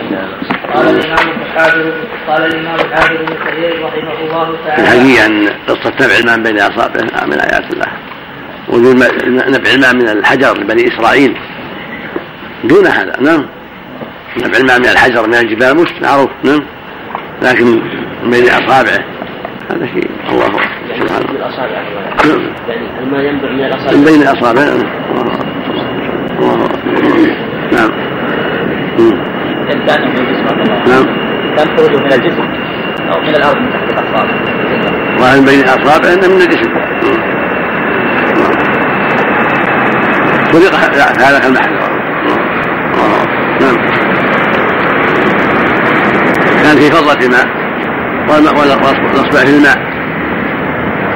قال الإمام الحافظ قال الإمام الحافظ ابن كثير رحمه الله تعالى الحقيقة أن قصة نبع الماء بين أصابعه من آيات الله وجود نبع الماء من الحجر لبني إسرائيل. دون هذا نعم. نبع الماء من الحجر من الجبال مش معروف نعم. لكن من بين أصابعه هذا شيء. الله من الأصابع نعم يعني الماء ينبع من من الأصابع. بين نعم. الله. الله أكبر. نعم من الله نعم كان خروجه من الجسم. أو من الأرض من تحت الاصابع ظاهر بين الاصابع من الجسم خلق هذا المحل نعم. كان في فضة ماء. والاصبع في الماء.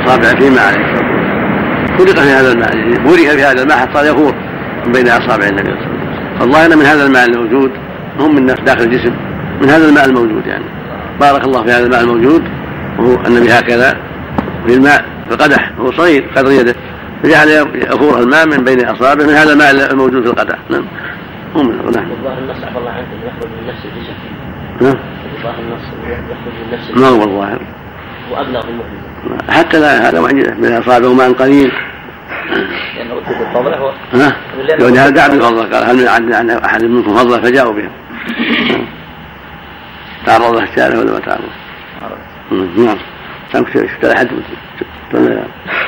أصابع في الماء عليه الصلاة والسلام. خلق في هذا الماء. بورك في هذا الماء حتى يفور من بين أصابع النبي صلى الله عليه وسلم. فالظاهر من هذا الماء الموجود هم من داخل الجسم. من هذا الماء الموجود يعني. بارك الله في هذا الماء الموجود. وهو النبي هكذا في الماء في القدح. وهو صغير قدر يده. فجعل يفور الماء من بين اصابعه من هذا الماء الموجود في القدح. نعم. هم نعم. الله عنك يخرج من نفس الجسم. نعم نفس ما هو الظاهر وابلغ المعجزه حتى لا هذا معجزه من اصابعه ماء قليل لأنه اتي بالفضله هو ها؟ دعا قال هل من عن أحد منكم فضله فجاءوا بها تعرض له الشارع ولا ما تعرض؟ نعم. كم شفت احد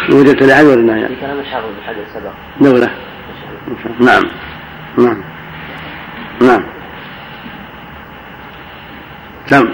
وجدت لاحد ولا نهي؟ في كلام الحافظ بن حجر سبق. دولة نعم. نعم. نعم. كم